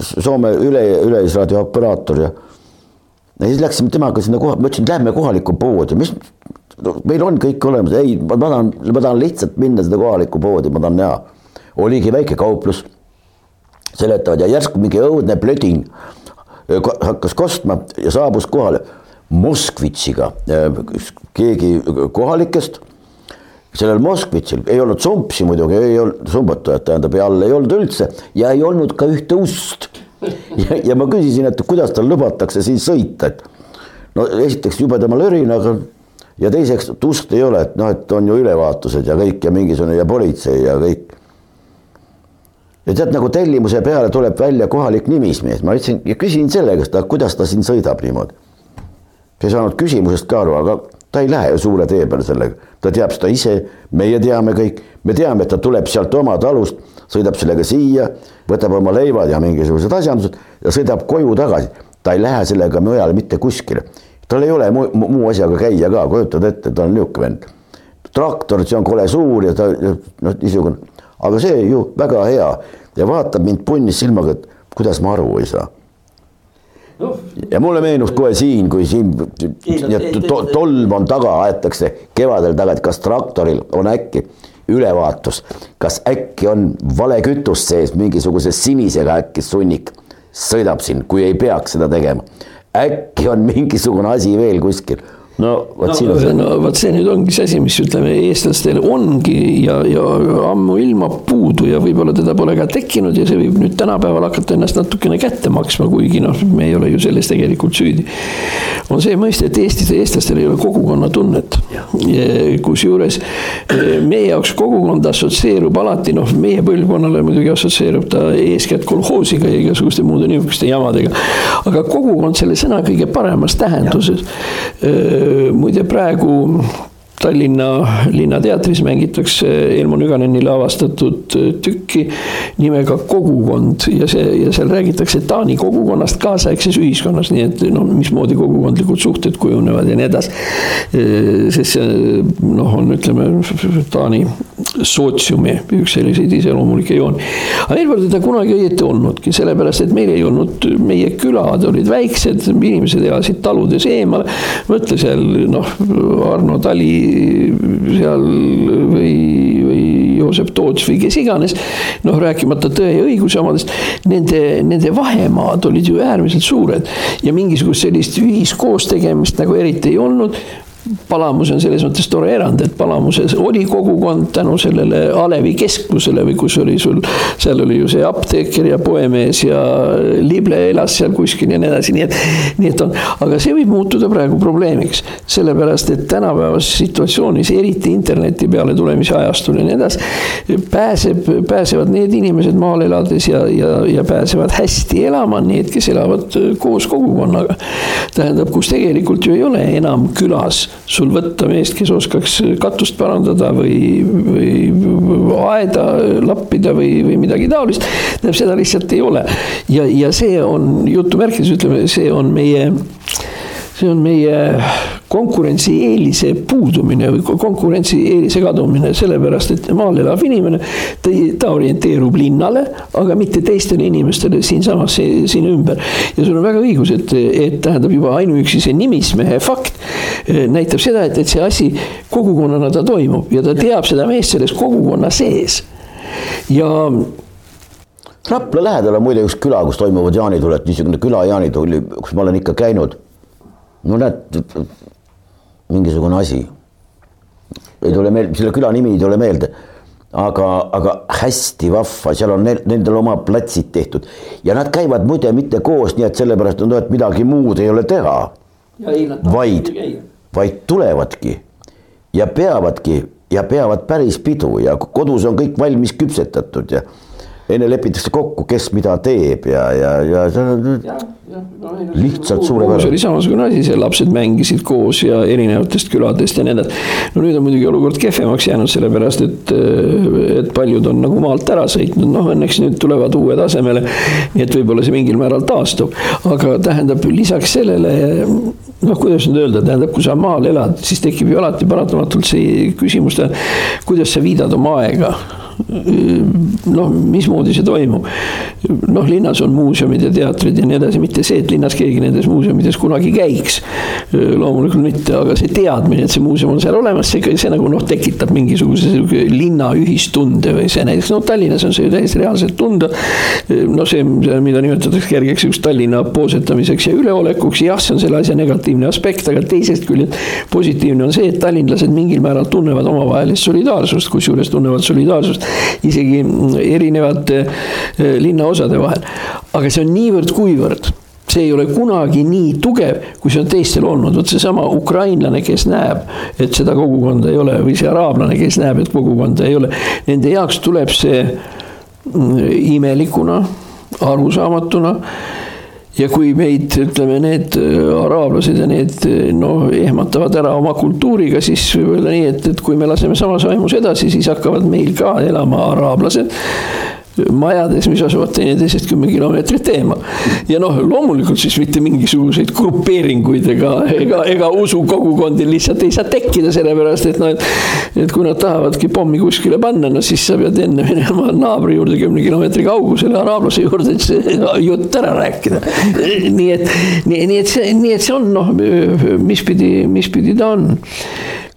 Soome üle, üleisraadio operaator ja ja siis läksime temaga sinna koha, ma ütlesin, lähme kohalikku poodi, mis no meil on kõik olemas, ei, ma tahan, ma tahan lihtsalt minna seda kohalikku poodi, ma tahan näha. oligi väike kauplus, seletavad ja järsku mingi õudne plödin hakkas kostma ja saabus kohale Moskvitšiga, keegi kohalikest sellel Moskvitšil ei olnud sumpsi muidugi, ei olnud sumbatajat, tähendab ja all ei olnud üldse ja ei olnud ka ühte ust. ja, ja ma küsisin, et kuidas tal lubatakse siin sõita, et no esiteks jubedama lörinaga ja teiseks, et ust ei ole, et noh, et on ju ülevaatused ja kõik ja mingisugune ja politsei ja kõik. ja tead, nagu tellimuse peale tuleb välja kohalik nimismees, ma ütlesin ja küsin selle käest, kuidas ta siin sõidab niimoodi. ta ei saanud küsimusest ka aru, aga ta ei lähe ju suure tee peale sellega, ta teab seda ise, meie teame kõik, me teame, et ta tuleb sealt oma talust, sõidab sellega siia, võtab oma leivad ja mingisugused asjandused ja sõidab koju tagasi. ta ei lähe sellega mujale mitte kuskile. Tal ei ole muu, muu asjaga käia ka, kujutad ette, ta on niisugune vend. traktor, see on kole suur ja ta noh, niisugune, aga see ju väga hea ja vaatab mind punnis silmaga, et kuidas ma aru ei saa no. ja mulle meenus kohe siin, kui siin to, tolm on taga, aetakse kevadel taga, et kas traktoril on äkki ülevaatus, kas äkki on vale kütust sees, mingisuguse sinisega äkki sunnik sõidab siin, kui ei peaks seda tegema. Äkki on mingisugune asi veel kuskil no vot no, siin on see. no vot see nüüd ongi see asi, mis ütleme, eestlastel ongi ja, ja ammuilma puudu ja võib-olla teda pole ka tekkinud ja see võib nüüd tänapäeval hakata ennast natukene kätte maksma, kuigi noh, me ei ole ju selles tegelikult süüdi. on see mõiste, et Eestis, eestlastel ei ole kogukonnatunnet. kusjuures eh, meie jaoks kogukond assotsieerub alati noh, meie põlvkonnale muidugi assotsieerub ta eeskätt kolhoosiga ja igasuguste muude niisuguste jamadega. aga kogukond selle sõna kõige paremas tähenduses ja muide praegu Tallinna Linnateatris mängitakse Elmo Nüganeni lavastatud tükki nimega Kogukond ja see ja seal räägitakse Taani kogukonnast kaasaegses ühiskonnas, nii et noh, mismoodi kogukondlikud suhted kujunevad ja nii edasi. sest see noh, on ütleme Taani sootsiumi üks selliseid iseloomulikke jooni. aga meil pole teda kunagi õieti olnudki, sellepärast et meil ei olnud, meie külad olid väiksed, inimesed elasid taludes eemal. mõtle seal noh, Arno Tali seal või, või Joosep Toots või kes iganes. noh, rääkimata Tõe ja õiguse omadest, nende, nende vahemaad olid ju äärmiselt suured ja mingisugust sellist ühiskoostegemist nagu eriti ei olnud Palamus on selles mõttes tore erand, et Palamuses oli kogukond tänu sellele Alevi kesklusele või kus oli sul, seal oli ju see apteeker ja poemees ja lible elas seal kuskil ja nii edasi, nii et, nii et on, aga see võib muutuda praegu probleemiks, sellepärast et tänapäevases situatsioonis, eriti interneti peale tulemise ajastul ja nii edasi, pääseb, pääsevad need inimesed maal elades ja, ja, ja pääsevad hästi elama, need, kes elavad koos kogukonnaga. tähendab, kus tegelikult ju ei ole enam külas sul võtta meest, kes oskaks katust parandada või, või aeda lappida või, või midagi taolist. tähendab, seda lihtsalt ei ole ja, ja see on jutumärkides ütleme, see on meie see on meie konkurentsieelise puudumine või konkurentsieelise kadumine, sellepärast et maal elav inimene, ta, orienteerub linnale, aga mitte teistele inimestele siinsamas, siin ümber. ja sul on väga õigus, et, et tähendab juba ainuüksi see nimismehe fakt eh, näitab seda, et, et see asi kogukonnana ta toimub ja ta teab seda meest selles kogukonna sees ja Rapla lähedal on muide üks küla, kus toimuvad jaanituled, niisugune küla jaanituli, kus ma olen ikka käinud no näed, mingisugune asi. ei tule meelde, selle küla nimi ei tule meelde. aga, aga hästi vahva, seal on neil, nendel oma platsid tehtud ja nad käivad muide mitte koos, nii et sellepärast on, et midagi muud ei ole teha. vaid, vaid tulevadki ja peavadki ja peavad päris pidu ja kodus on kõik valmis küpsetatud ja enne lepitakse kokku, kes mida teeb ja, ja, ja no, lihtsalt suurepärane. see oli samasugune asi, seal lapsed mängisid koos ja erinevatest küladest ja nii edasi. no nüüd on muidugi olukord kehvemaks jäänud, sellepärast et, et paljud on nagu maalt ära sõitnud, noh õnneks nüüd tulevad uued asemele. nii et võib-olla see mingil määral taastub, aga tähendab lisaks sellele noh, kuidas nüüd öelda, tähendab, kui sa maal elad, siis tekib ju alati paratamatult see küsimus, kuidas sa viidad oma aega noh, mismoodi see toimub. noh, linnas on muuseumid ja teatrid ja nii edasi, mitte see, et linnas keegi nendes muuseumides kunagi käiks. loomulikult mitte, aga see teadmine, et see muuseum on seal olemas, see, see nagu noh, tekitab mingisuguse linna ühistunde või see näiteks noh, Tallinnas on see ju täiesti reaalselt tunda. no see, mida nimetatakse kergeks just Tallinna poosetamiseks ja üleolekuks, jah, see on selle asja negatiivne aspekt, aga teisest küljest positiivne on see, et tallinlased mingil määral tunnevad omavahelist solidaarsust, kusjuures tunnevad solidaarsust isegi erinevate eh, linnaosade vahel. aga see on niivõrd-kuivõrd see ei ole kunagi nii tugev, kui see on teistel olnud, vot seesama ukrainlane, kes näeb, et seda kogukonda ei ole või see araablane, kes näeb, et kogukonda ei ole. Nende jaoks tuleb see mm, imelikuna, arusaamatuna ja kui meid, ütleme, need äh, araablased ja need äh, noh, ehmatavad ära oma kultuuriga, siis võib öelda nii, et, et kui me laseme samas vaimus edasi, siis hakkavad meil ka elama araablased majades, mis asuvad teineteisest kümme kilomeetrit eemal. ja noh, loomulikult siis mitte mingisuguseid grupeeringuid ega, ega, ega usukogukondi lihtsalt ei saa tekkida, sellepärast et noh, et. et kui nad tahavadki pommi kuskile panna, no siis sa pead enne minema naabri juurde kümne kilomeetri kaugusele araablase juurde, et see jutt ära rääkida. nii et, nii, nii et see, nii et see on noh, mis pidi, mis pidi ta on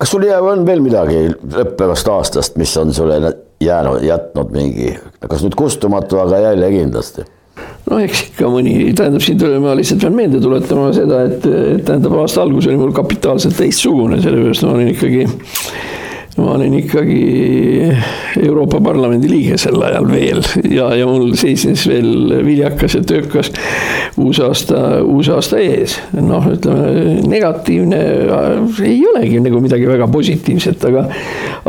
kas sul on veel midagi lõppevast aastast, mis on sulle jäänud, jätnud mingi, kas nüüd kustumatu, aga jälle kindlasti? no eks ikka mõni, tähendab, siin tuleb, ma lihtsalt pean meelde tuletama seda, et tähendab, aasta algus oli mul kapitaalselt teistsugune, sellepärast ma olin ikkagi ma olin ikkagi Euroopa Parlamendi liige sel ajal veel ja, ja mul seisnes veel viljakas ja töökas uusaasta, uusaasta ees. noh, ütleme negatiivne ei olegi nagu midagi väga positiivset, aga,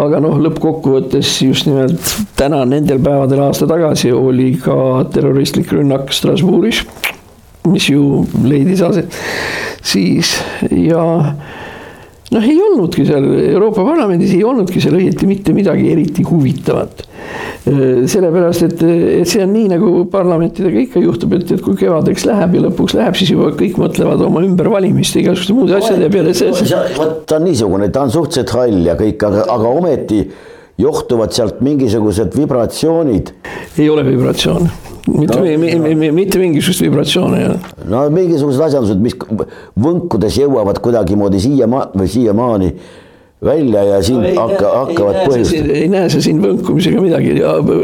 aga noh, lõppkokkuvõttes just nimelt täna nendel päevadel aasta tagasi oli ka terroristlik rünnak Strasbourgis, mis ju leidis aset siis ja noh, ei olnudki seal Euroopa Parlamendis ei olnudki seal õieti mitte midagi eriti huvitavat. sellepärast, et, et see on nii, nagu parlamentidega ikka juhtub, et, et kui kevadeks läheb ja lõpuks läheb, siis juba kõik mõtlevad oma ümbervalimiste igasuguste muude asjade peale. vot ta on niisugune, ta on suhteliselt hall ja kõik, aga, aga ometi johtuvad sealt mingisugused vibratsioonid. ei ole vibratsioone mitte no,, mitte mingisugust vibratsiooni ei ole. no mingisugused asjandused, mis võnkudes jõuavad kuidagimoodi siia või siiamaani välja ja siin no, hakka, hakkavad põhjustama. ei näe sa siin võnkumisega midagi,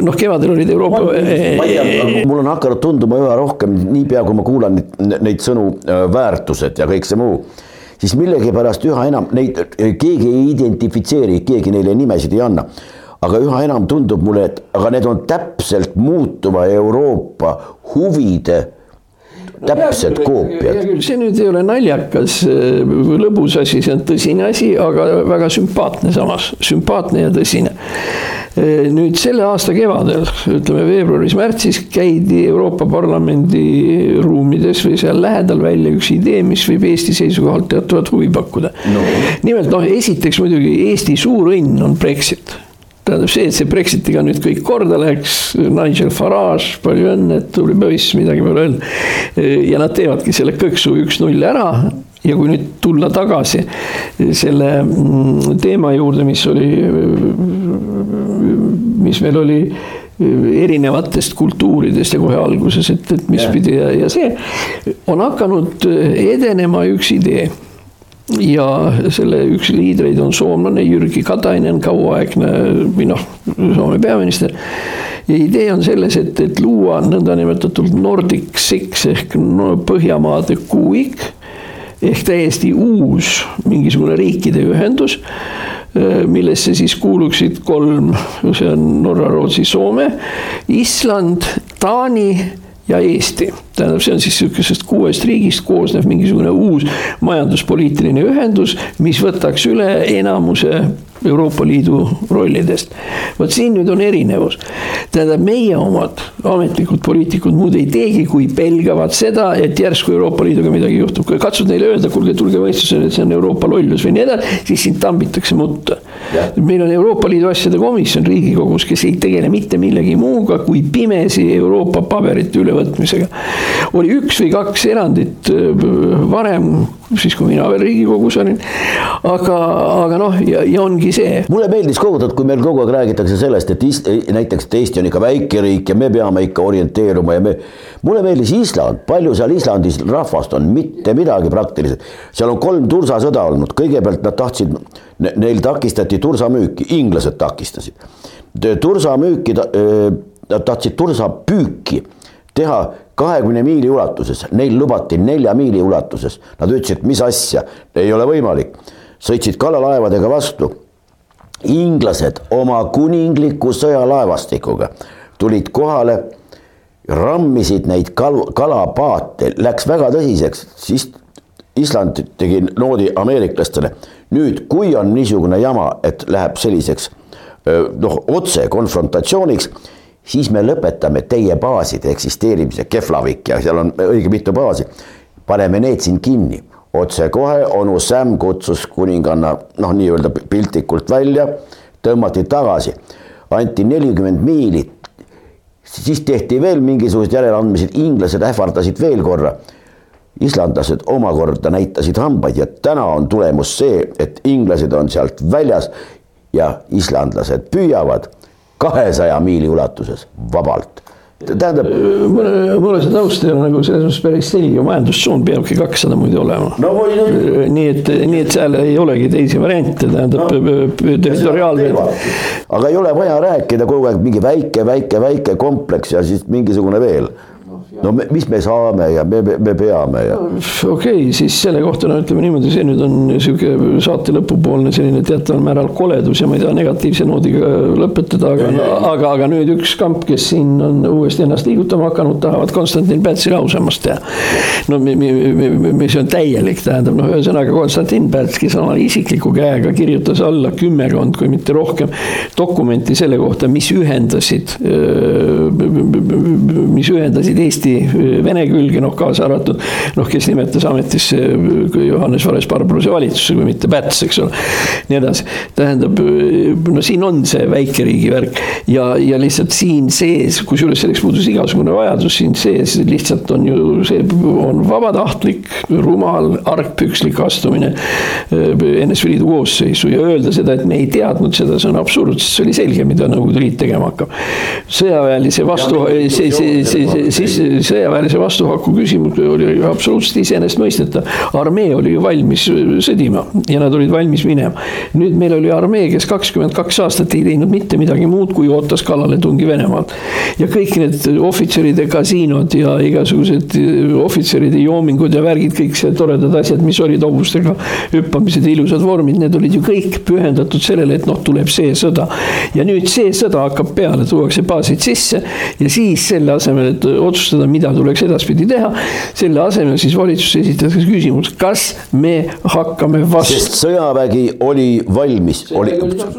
noh, kevadel olid Euroopa. mul on hakanud tunduma üha rohkem, niipea kui ma kuulan neid, neid sõnu äh, väärtused ja kõik see muu, siis millegipärast üha enam neid keegi ei identifitseeri, keegi neile nimesid ei anna aga üha enam tundub mulle, et aga need on täpselt muutuva Euroopa huvide täpsed koopiad. see nüüd ei ole naljakas või lõbus asi, see on tõsine asi, aga väga sümpaatne samas, sümpaatne ja tõsine. nüüd selle aasta kevadel, ütleme veebruaris-märtsis käidi Euroopa Parlamendi ruumides või seal lähedal välja üks idee, mis võib Eesti seisukohalt teatavat huvi pakkuda. No.. nimelt noh, esiteks muidugi Eesti suur õnn on Brexit tähendab see, et see Brexitiga nüüd kõik korda läks, Nigel Farage, palju õnne, tubli poiss, midagi pole öelda. ja nad teevadki selle kõksu üks-null ära ja kui nüüd tulla tagasi selle mm, teema juurde, mis oli, mis meil oli erinevatest kultuuridest ja kohe alguses, et, et mis yeah. pidi ja, ja see on hakanud edenema üks idee ja selle üks liidreid on soomlane Jyrki Katainen, kauaaegne või noh, Soome peaminister. ja idee on selles, et, et luua nõndanimetatud Nordic Six ehk no, Põhjamaade kuuik ehk täiesti uus mingisugune riikide ühendus, millesse siis kuuluksid kolm, see on Norra, Rootsi, Soome, Island, Taani ja Eesti. Tähendab, see on siis sihukesest kuuest riigist koosnev mingisugune uus majanduspoliitiline ühendus, mis võtaks üle enamuse Euroopa Liidu rollidest. vot siin nüüd on erinevus. tähendab, meie omad ametlikud poliitikud muud ei teegi, kui pelgavad seda, et järsku Euroopa Liiduga midagi juhtub. kui katsud neile öelda, kuulge, tulge mõistusele, et see on Euroopa lollus või nii edasi, siis sind tambitakse mutta. meil on Euroopa Liidu asjade komisjon Riigikogus, kes ei tegele mitte millegi muuga kui pimesi Euroopa paberite ülevõtmisega. Oli üks või kaks erandit äh, varem siis kui mina veel Riigikogus olin. aga, aga noh, ja, ja ongi see. mulle meeldis aeg, kui meil kogu aeg räägitakse sellest, et ist, näiteks, et Eesti on ikka väike riik ja me peame ikka orienteeruma ja me. mulle meeldis Island, palju seal Islandis rahvast on, mitte midagi praktiliselt. seal on kolm tursasõda olnud, kõigepealt nad tahtsid, neil takistati tursamüüki, inglased takistasid. tursamüüki, nad tahtsid tursapüüki teha kahekümne miili ulatuses, neil lubati nelja miili ulatuses. Nad ütlesid, mis asja, ei ole võimalik. sõitsid kalalaevadega vastu. inglased oma kuningliku sõjalaevastikuga tulid kohale, rammisid neid kal-, kalapaate, läks väga tõsiseks, siis Island tegi noodi ameeriklastele. nüüd, kui on niisugune jama, et läheb selliseks noh, otse konfrontatsiooniks siis me lõpetame teie baaside eksisteerimise, Keflavik ja seal on õige mitu baasi. paneme need siin kinni, otsekohe onu Sam kutsus kuninganna noh, nii-öelda piltlikult välja, tõmmati tagasi, anti nelikümmend miili. siis tehti veel mingisugused järeleandmised, inglased ähvardasid veel korra islandlased omakorda näitasid hambaid ja täna on tulemus see, et inglased on sealt väljas ja islandlased püüavad kahesaja miili ulatuses vabalt tähendab. mulle, mulle see taust ei ole nagu selles mõttes päris selge, majandustsoon peabki kakssada muidu olema no,. nii et, nii et seal ei olegi teisi variante, tähendab no, territoriaalne. aga ei ole vaja rääkida kogu aeg mingi väike, väike, väike kompleks ja siis mingisugune veel no me, mis me saame ja me, me peame ja. okei okay,, siis selle kohta no ütleme niimoodi, see nüüd on sihuke saate lõpupoolne selline teataval määral koledus ja ma ei taha negatiivse noodiga lõpetada, aga, aga, aga nüüd üks kamp, kes siin on uuesti ennast liigutama hakanud, tahavad Konstantin Pätsi lausamast teha. no mis on täielik, tähendab noh, ühesõnaga Konstantin Päts, kes oma isikliku käega kirjutas alla kümmekond, kui mitte rohkem dokumenti selle kohta, mis ühendasid, mis ühendasid Eesti Eesti Vene külge, noh kaasa arvatud noh, kes nimetas ametisse Johannes Vares-Barbaruse valitsuse, kui mitte Päts, eks ole. nii edasi, tähendab, no siin on see väikeriigi värk ja, ja lihtsalt siin sees, kusjuures selleks puudus igasugune vajadus, siin sees lihtsalt on ju see on vabatahtlik, rumal, argpükslik astumine NSV Liidu koosseisu ja öelda seda, et me ei teadnud seda, see on absurd, sest see oli selge, mida Nõukogude Liit tegema hakkab. sõjaväelise vastu, see, see, see, siis sõjaväelise vastuhaku küsimus oli absoluutselt iseenesestmõistetav. armee oli ju valmis sõdima ja nad olid valmis minema. nüüd meil oli armee, kes kakskümmend kaks aastat ei teinud mitte midagi muud, kui ootas kallaletungi Venemaalt. ja kõik need ohvitseride kasiinod ja igasugused ohvitseride joomingud ja värgid, kõik see toredad asjad, mis olid hobustega hüppamised ja ilusad vormid, need olid ju kõik pühendatud sellele, et noh, tuleb see sõda. ja nüüd see sõda hakkab peale, tuuakse baasid sisse ja siis selle asemel, et otsustada, mida tuleks edaspidi teha. selle asemel siis valitsus esitas küsimus, kas me hakkame vastu. sest sõjavägi oli valmis, oli,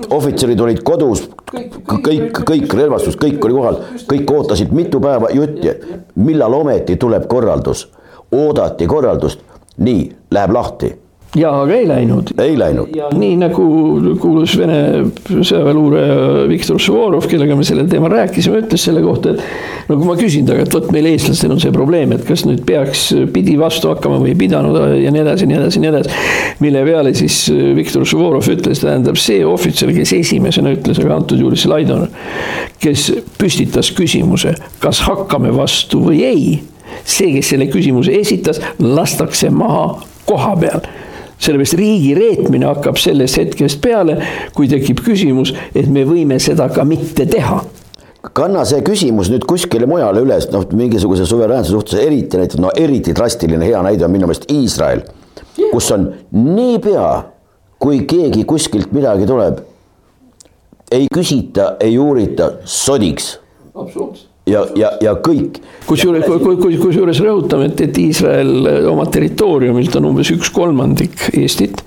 ohvitserid olid kodus, kõik, kõik relvastus, kõik oli kohal, kõik ootasid mitu päeva jutti, millal ometi tuleb korraldus. oodati korraldust, nii, läheb lahti ja, aga ei läinud. ei läinud. nii nagu kuulus Vene sõjaväeluuraja Viktor Suvorov, kellega me sellel teemal rääkisime, ütles selle kohta, et no kui ma küsin temaga, et vot meil eestlastel on see probleem, et kas nüüd peaks, pidi vastu hakkama või ei pidanud ja nii edasi, nii edasi, nii edasi. mille peale siis Viktor Suvorov ütles, tähendab see ohvitser, kes esimesena ütles, aga antud juhul see Laidon, kes püstitas küsimuse, kas hakkame vastu või ei see, kes selle küsimuse esitas, lastakse maha koha peal sellepärast riigi reetmine hakkab sellest hetkest peale, kui tekib küsimus, et me võime seda ka mitte teha kanna see küsimus nüüd kuskile mujale üles, noh, mingisuguse suveräänsuse suhtes eriti näiteks, no eriti drastiline hea näide on minu meelest Iisrael, kus on niipea, kui keegi kuskilt midagi tuleb, ei küsita, ei uurita, sodiks. absoluutselt ja, ja, ja kõik. kusjuures, kusjuures rõhutame, et, et Iisrael oma territooriumilt on umbes üks kolmandik Eestit.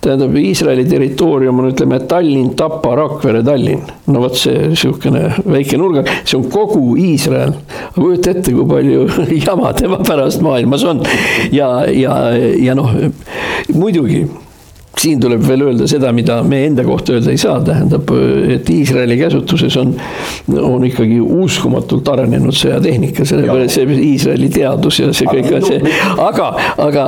tähendab, Iisraeli territoorium on, ütleme, Tallinn, Tapa, Rakvere, Tallinn. no vot see sihukene väike nurgak, see on kogu Iisrael. kujuta ette, kui palju jama tema pärast maailmas on ja, ja, ja noh, muidugi siin tuleb veel öelda seda, mida me enda kohta öelda ei saa, tähendab, et Iisraeli käsutuses on, on ikkagi uskumatult arenenud sõjatehnika, sellepärast see Iisraeli teadus ja see kõik see, aga, aga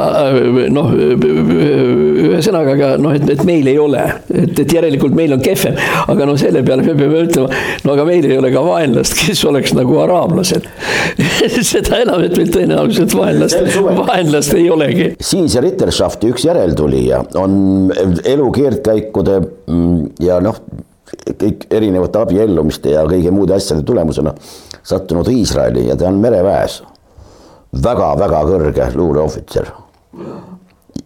noh, ühesõnaga, aga noh, et, et meil ei ole, et, et järelikult meil on kehvem, aga no selle peale me peame ütlema, no aga meil ei ole ka vaenlast, kes oleks nagu araablased. Seda enam, et meil tõenäoliselt vaenlast, vaenlast ei olegi. siinse Ritterschafti üks järeltulija on elu keerdkäikude mm, ja noh, kõik erinevate abiellumiste ja kõige muude asjade tulemusena sattunud Iisraeli ja ta on mereväes väga-väga kõrge luureohvitser.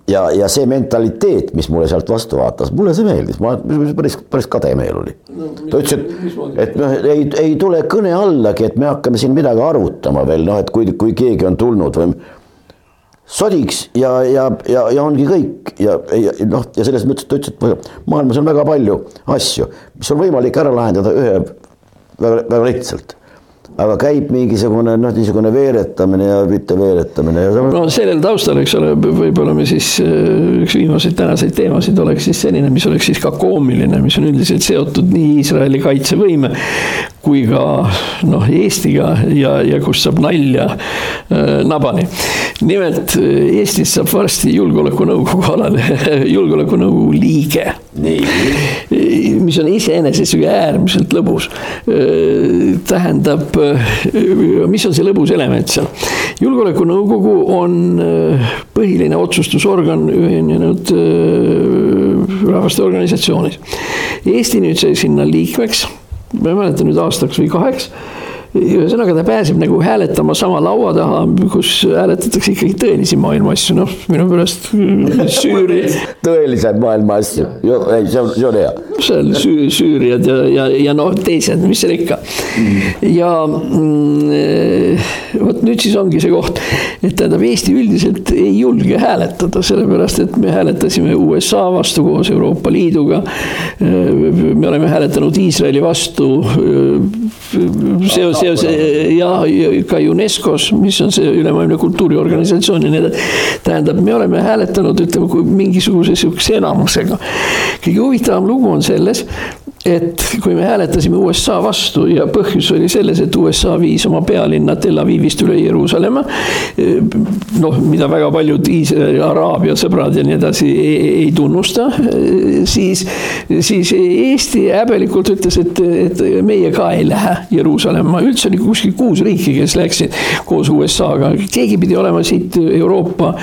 ja, ja see mentaliteet, mis mulle sealt vastu vaatas, mulle see meeldis, ma päris, päris kade meel oli. ta ütles, et, et noh, ei, ei tule kõne allagi, et me hakkame siin midagi arutama veel noh, et kui, kui keegi on tulnud või sodiks ja, ja, ja, ja ongi kõik ja, ja noh, ja selles mõttes ta ütles, et maailmas on väga palju asju, mis on võimalik ära lahendada ühe väga, väga lihtsalt aga käib mingisugune noh, niisugune veeretamine ja mitte veeretamine ja. no sellel taustal, eks ole, võib-olla me siis äh, üks viimaseid tänaseid teemasid oleks siis selline, mis oleks siis ka koomiline, mis on üldiselt seotud nii Iisraeli kaitsevõime kui ka noh, Eestiga ja, ja kust saab nalja äh, nabani. nimelt äh, Eestist saab varsti julgeolekunõukogu alane, julgeolekunõukogu liige. mis on iseenesest ju äärmiselt lõbus. Äh, tähendab, äh, mis on see lõbus element seal? julgeolekunõukogu on põhiline otsustusorgan ühinenud rahvaste organisatsioonis. Eesti nüüd sai sinna liikmeks ma ei mäleta nüüd aastaks või kaheks ühesõnaga ta pääseb nagu hääletama sama laua taha, kus hääletatakse ikkagi tõelisi maailma asju, noh minu pärast Süüri. tõeliseid maailma asju, ei see on, see on hea. seal süü, Süüriad ja, ja, ja noh, teised, mis seal ikka mm.. ja mm, vot nüüd siis ongi see koht, et tähendab, Eesti üldiselt ei julge hääletada, sellepärast et me hääletasime USA vastu koos Euroopa Liiduga. me oleme hääletanud Iisraeli vastu seoses seos ja, ja ka UNESCO-s, mis on see ülemaailmne kultuuriorganisatsioon ja nii edasi. tähendab, me oleme hääletanud, ütleme, mingisuguse sihukese enamusega. kõige huvitavam lugu on selles, et kui me hääletasime USA vastu ja põhjus oli selles, et USA viis oma pealinna Tel Avivist üle Jeruusalemma. noh, mida väga paljud Iisraeli, Araabia sõbrad ja nii edasi ei, ei tunnusta, siis, siis Eesti häbelikult ütles, et, et meie ka ei lähe Jeruusalemma, üldse oli kuskil kuus riiki, kes läksid koos USA-ga, keegi pidi olema siit Euroopa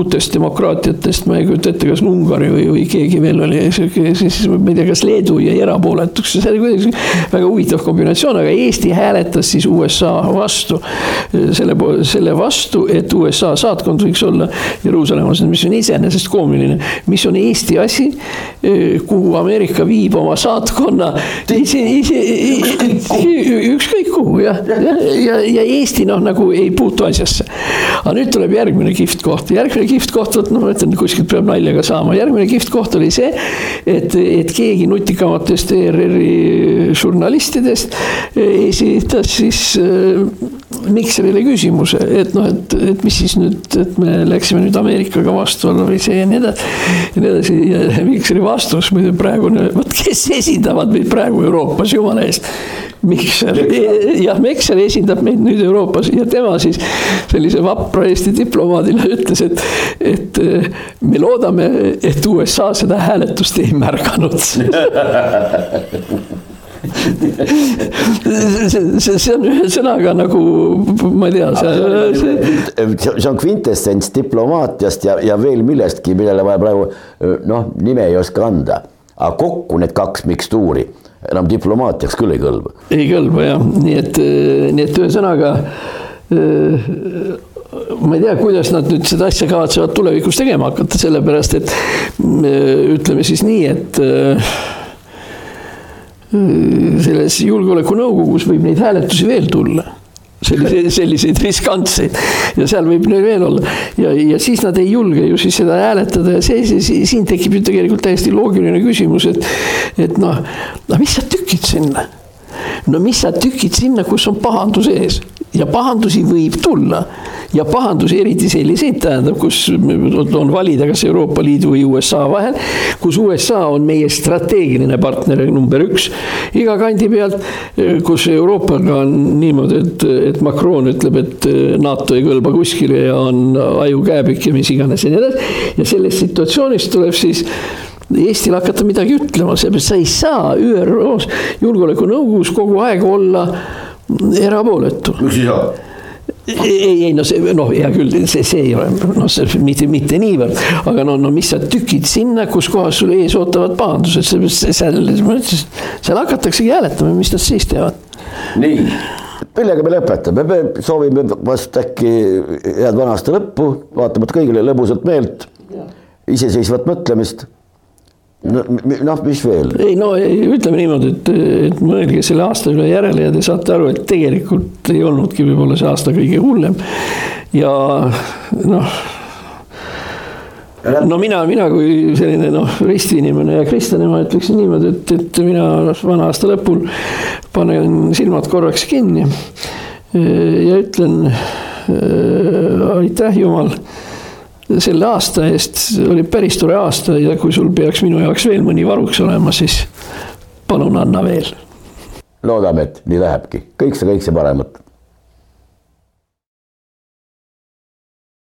uutest demokraatiatest, ma ei kujuta ette, kas Ungari või, või keegi veel oli, siis ma ei tea, kas Leedu jäi erapooletuks, see oli kuidagi väga huvitav kombinatsioon, aga Eesti hääletas siis USA vastu. selle, selle vastu, et USA saatkond võiks olla Jeruusalemmas, mis on iseenesest koomiline, mis on Eesti asi, kuhu Ameerika viib oma saatkonna. ükskõik kuhu jah, ja, ja, ja Eesti noh, nagu ei puutu asjasse. aga nüüd tuleb järgmine kihvt koht, järgmine kihvt koht, vot noh, ma ütlen, kuskilt peab nalja ka saama, järgmine kihvt koht oli see, et, et keegi nutikamatest ERR-i žurnalistidest esitas siis äh, Mikserile küsimuse, et noh, et, et mis siis nüüd, et me läksime nüüd Ameerikaga vastuollu või see ja nii edasi. ja nii edasi ja Mikseri vastus muidu praegune, vot kes esindavad meid praegu Euroopas, jumala eest. Mikser, jah, Mikser esindab meid nüüd Euroopas ja tema siis sellise vapra Eesti diplomaadina ütles, et, et me loodame, et USA seda hääletust ei märganud see, see on ühesõnaga nagu ma ei tea, see. see on kvintessents diplomaatiast ja, ja veel millestki, millele ma praegu noh, nime ei oska anda. Aga kokku need kaks mikstuuri enam diplomaatiaks küll ei kõlba. ei kõlba jah, nii et, nii et ühesõnaga ma ei tea, kuidas nad nüüd seda asja kavatsevad tulevikus tegema hakata, sellepärast et ütleme siis nii, et selles julgeolekunõukogus võib neid hääletusi veel tulla selliseid, selliseid riskantseid. Ja seal võib neil veel olla. Ja, ja siis nad ei julge ju siis seda hääletada ja see, see, siin tekib ju tegelikult täiesti loogiline küsimus, et, et noh, no mis sa tükid sinna? no mis sa tükid sinna, kus on pahandus ees? Ja pahandusi võib tulla ja pahandusi, eriti selliseid, tähendab, kus on valida kas Euroopa Liidu või USA vahel, kus USA on meie strateegiline partner number üks iga kandi pealt, kus Euroopaga on niimoodi, et, et Macron ütleb, et NATO ei kõlba kuskile ja on ajukääbik ja mis iganes ja nii edasi. ja sellest situatsioonist tuleb siis Eestil hakata midagi ütlema, seepärast sa ei saa ÜRO-s julgeolekunõukogus kogu aeg olla erapooletu. miks ei saa? Ei, ei no see noh, hea küll, see, see ei ole noh, see mitte, mitte niivõrd, aga no, no mis sa tükid sinna, kus kohas sul ees ootavad pahandused, seal, seal hakataksegi hääletama, mis nad siis teevad. nii, millega me lõpetame, me soovime vast äkki head vana aasta lõppu, vaatamata kõigile lõbusat meelt, iseseisvat mõtlemist no noh, mis veel? ei no ütleme niimoodi, et, et mõelge selle aasta üle järele ja te saate aru, et tegelikult ei olnudki võib-olla see aasta kõige hullem. ja noh. no mina, mina kui selline noh, ristiinimene ja kristlane, ma ütleksin niimoodi, et, et mina vana aasta lõpul panen silmad korraks kinni ja ütlen aitäh, Jumal selle aasta eest, oli päris tore aasta ja kui sul peaks minu jaoks veel mõni varuks olema, siis palun anna veel. loodame, et nii lähebki, kõik see, kõik see paremat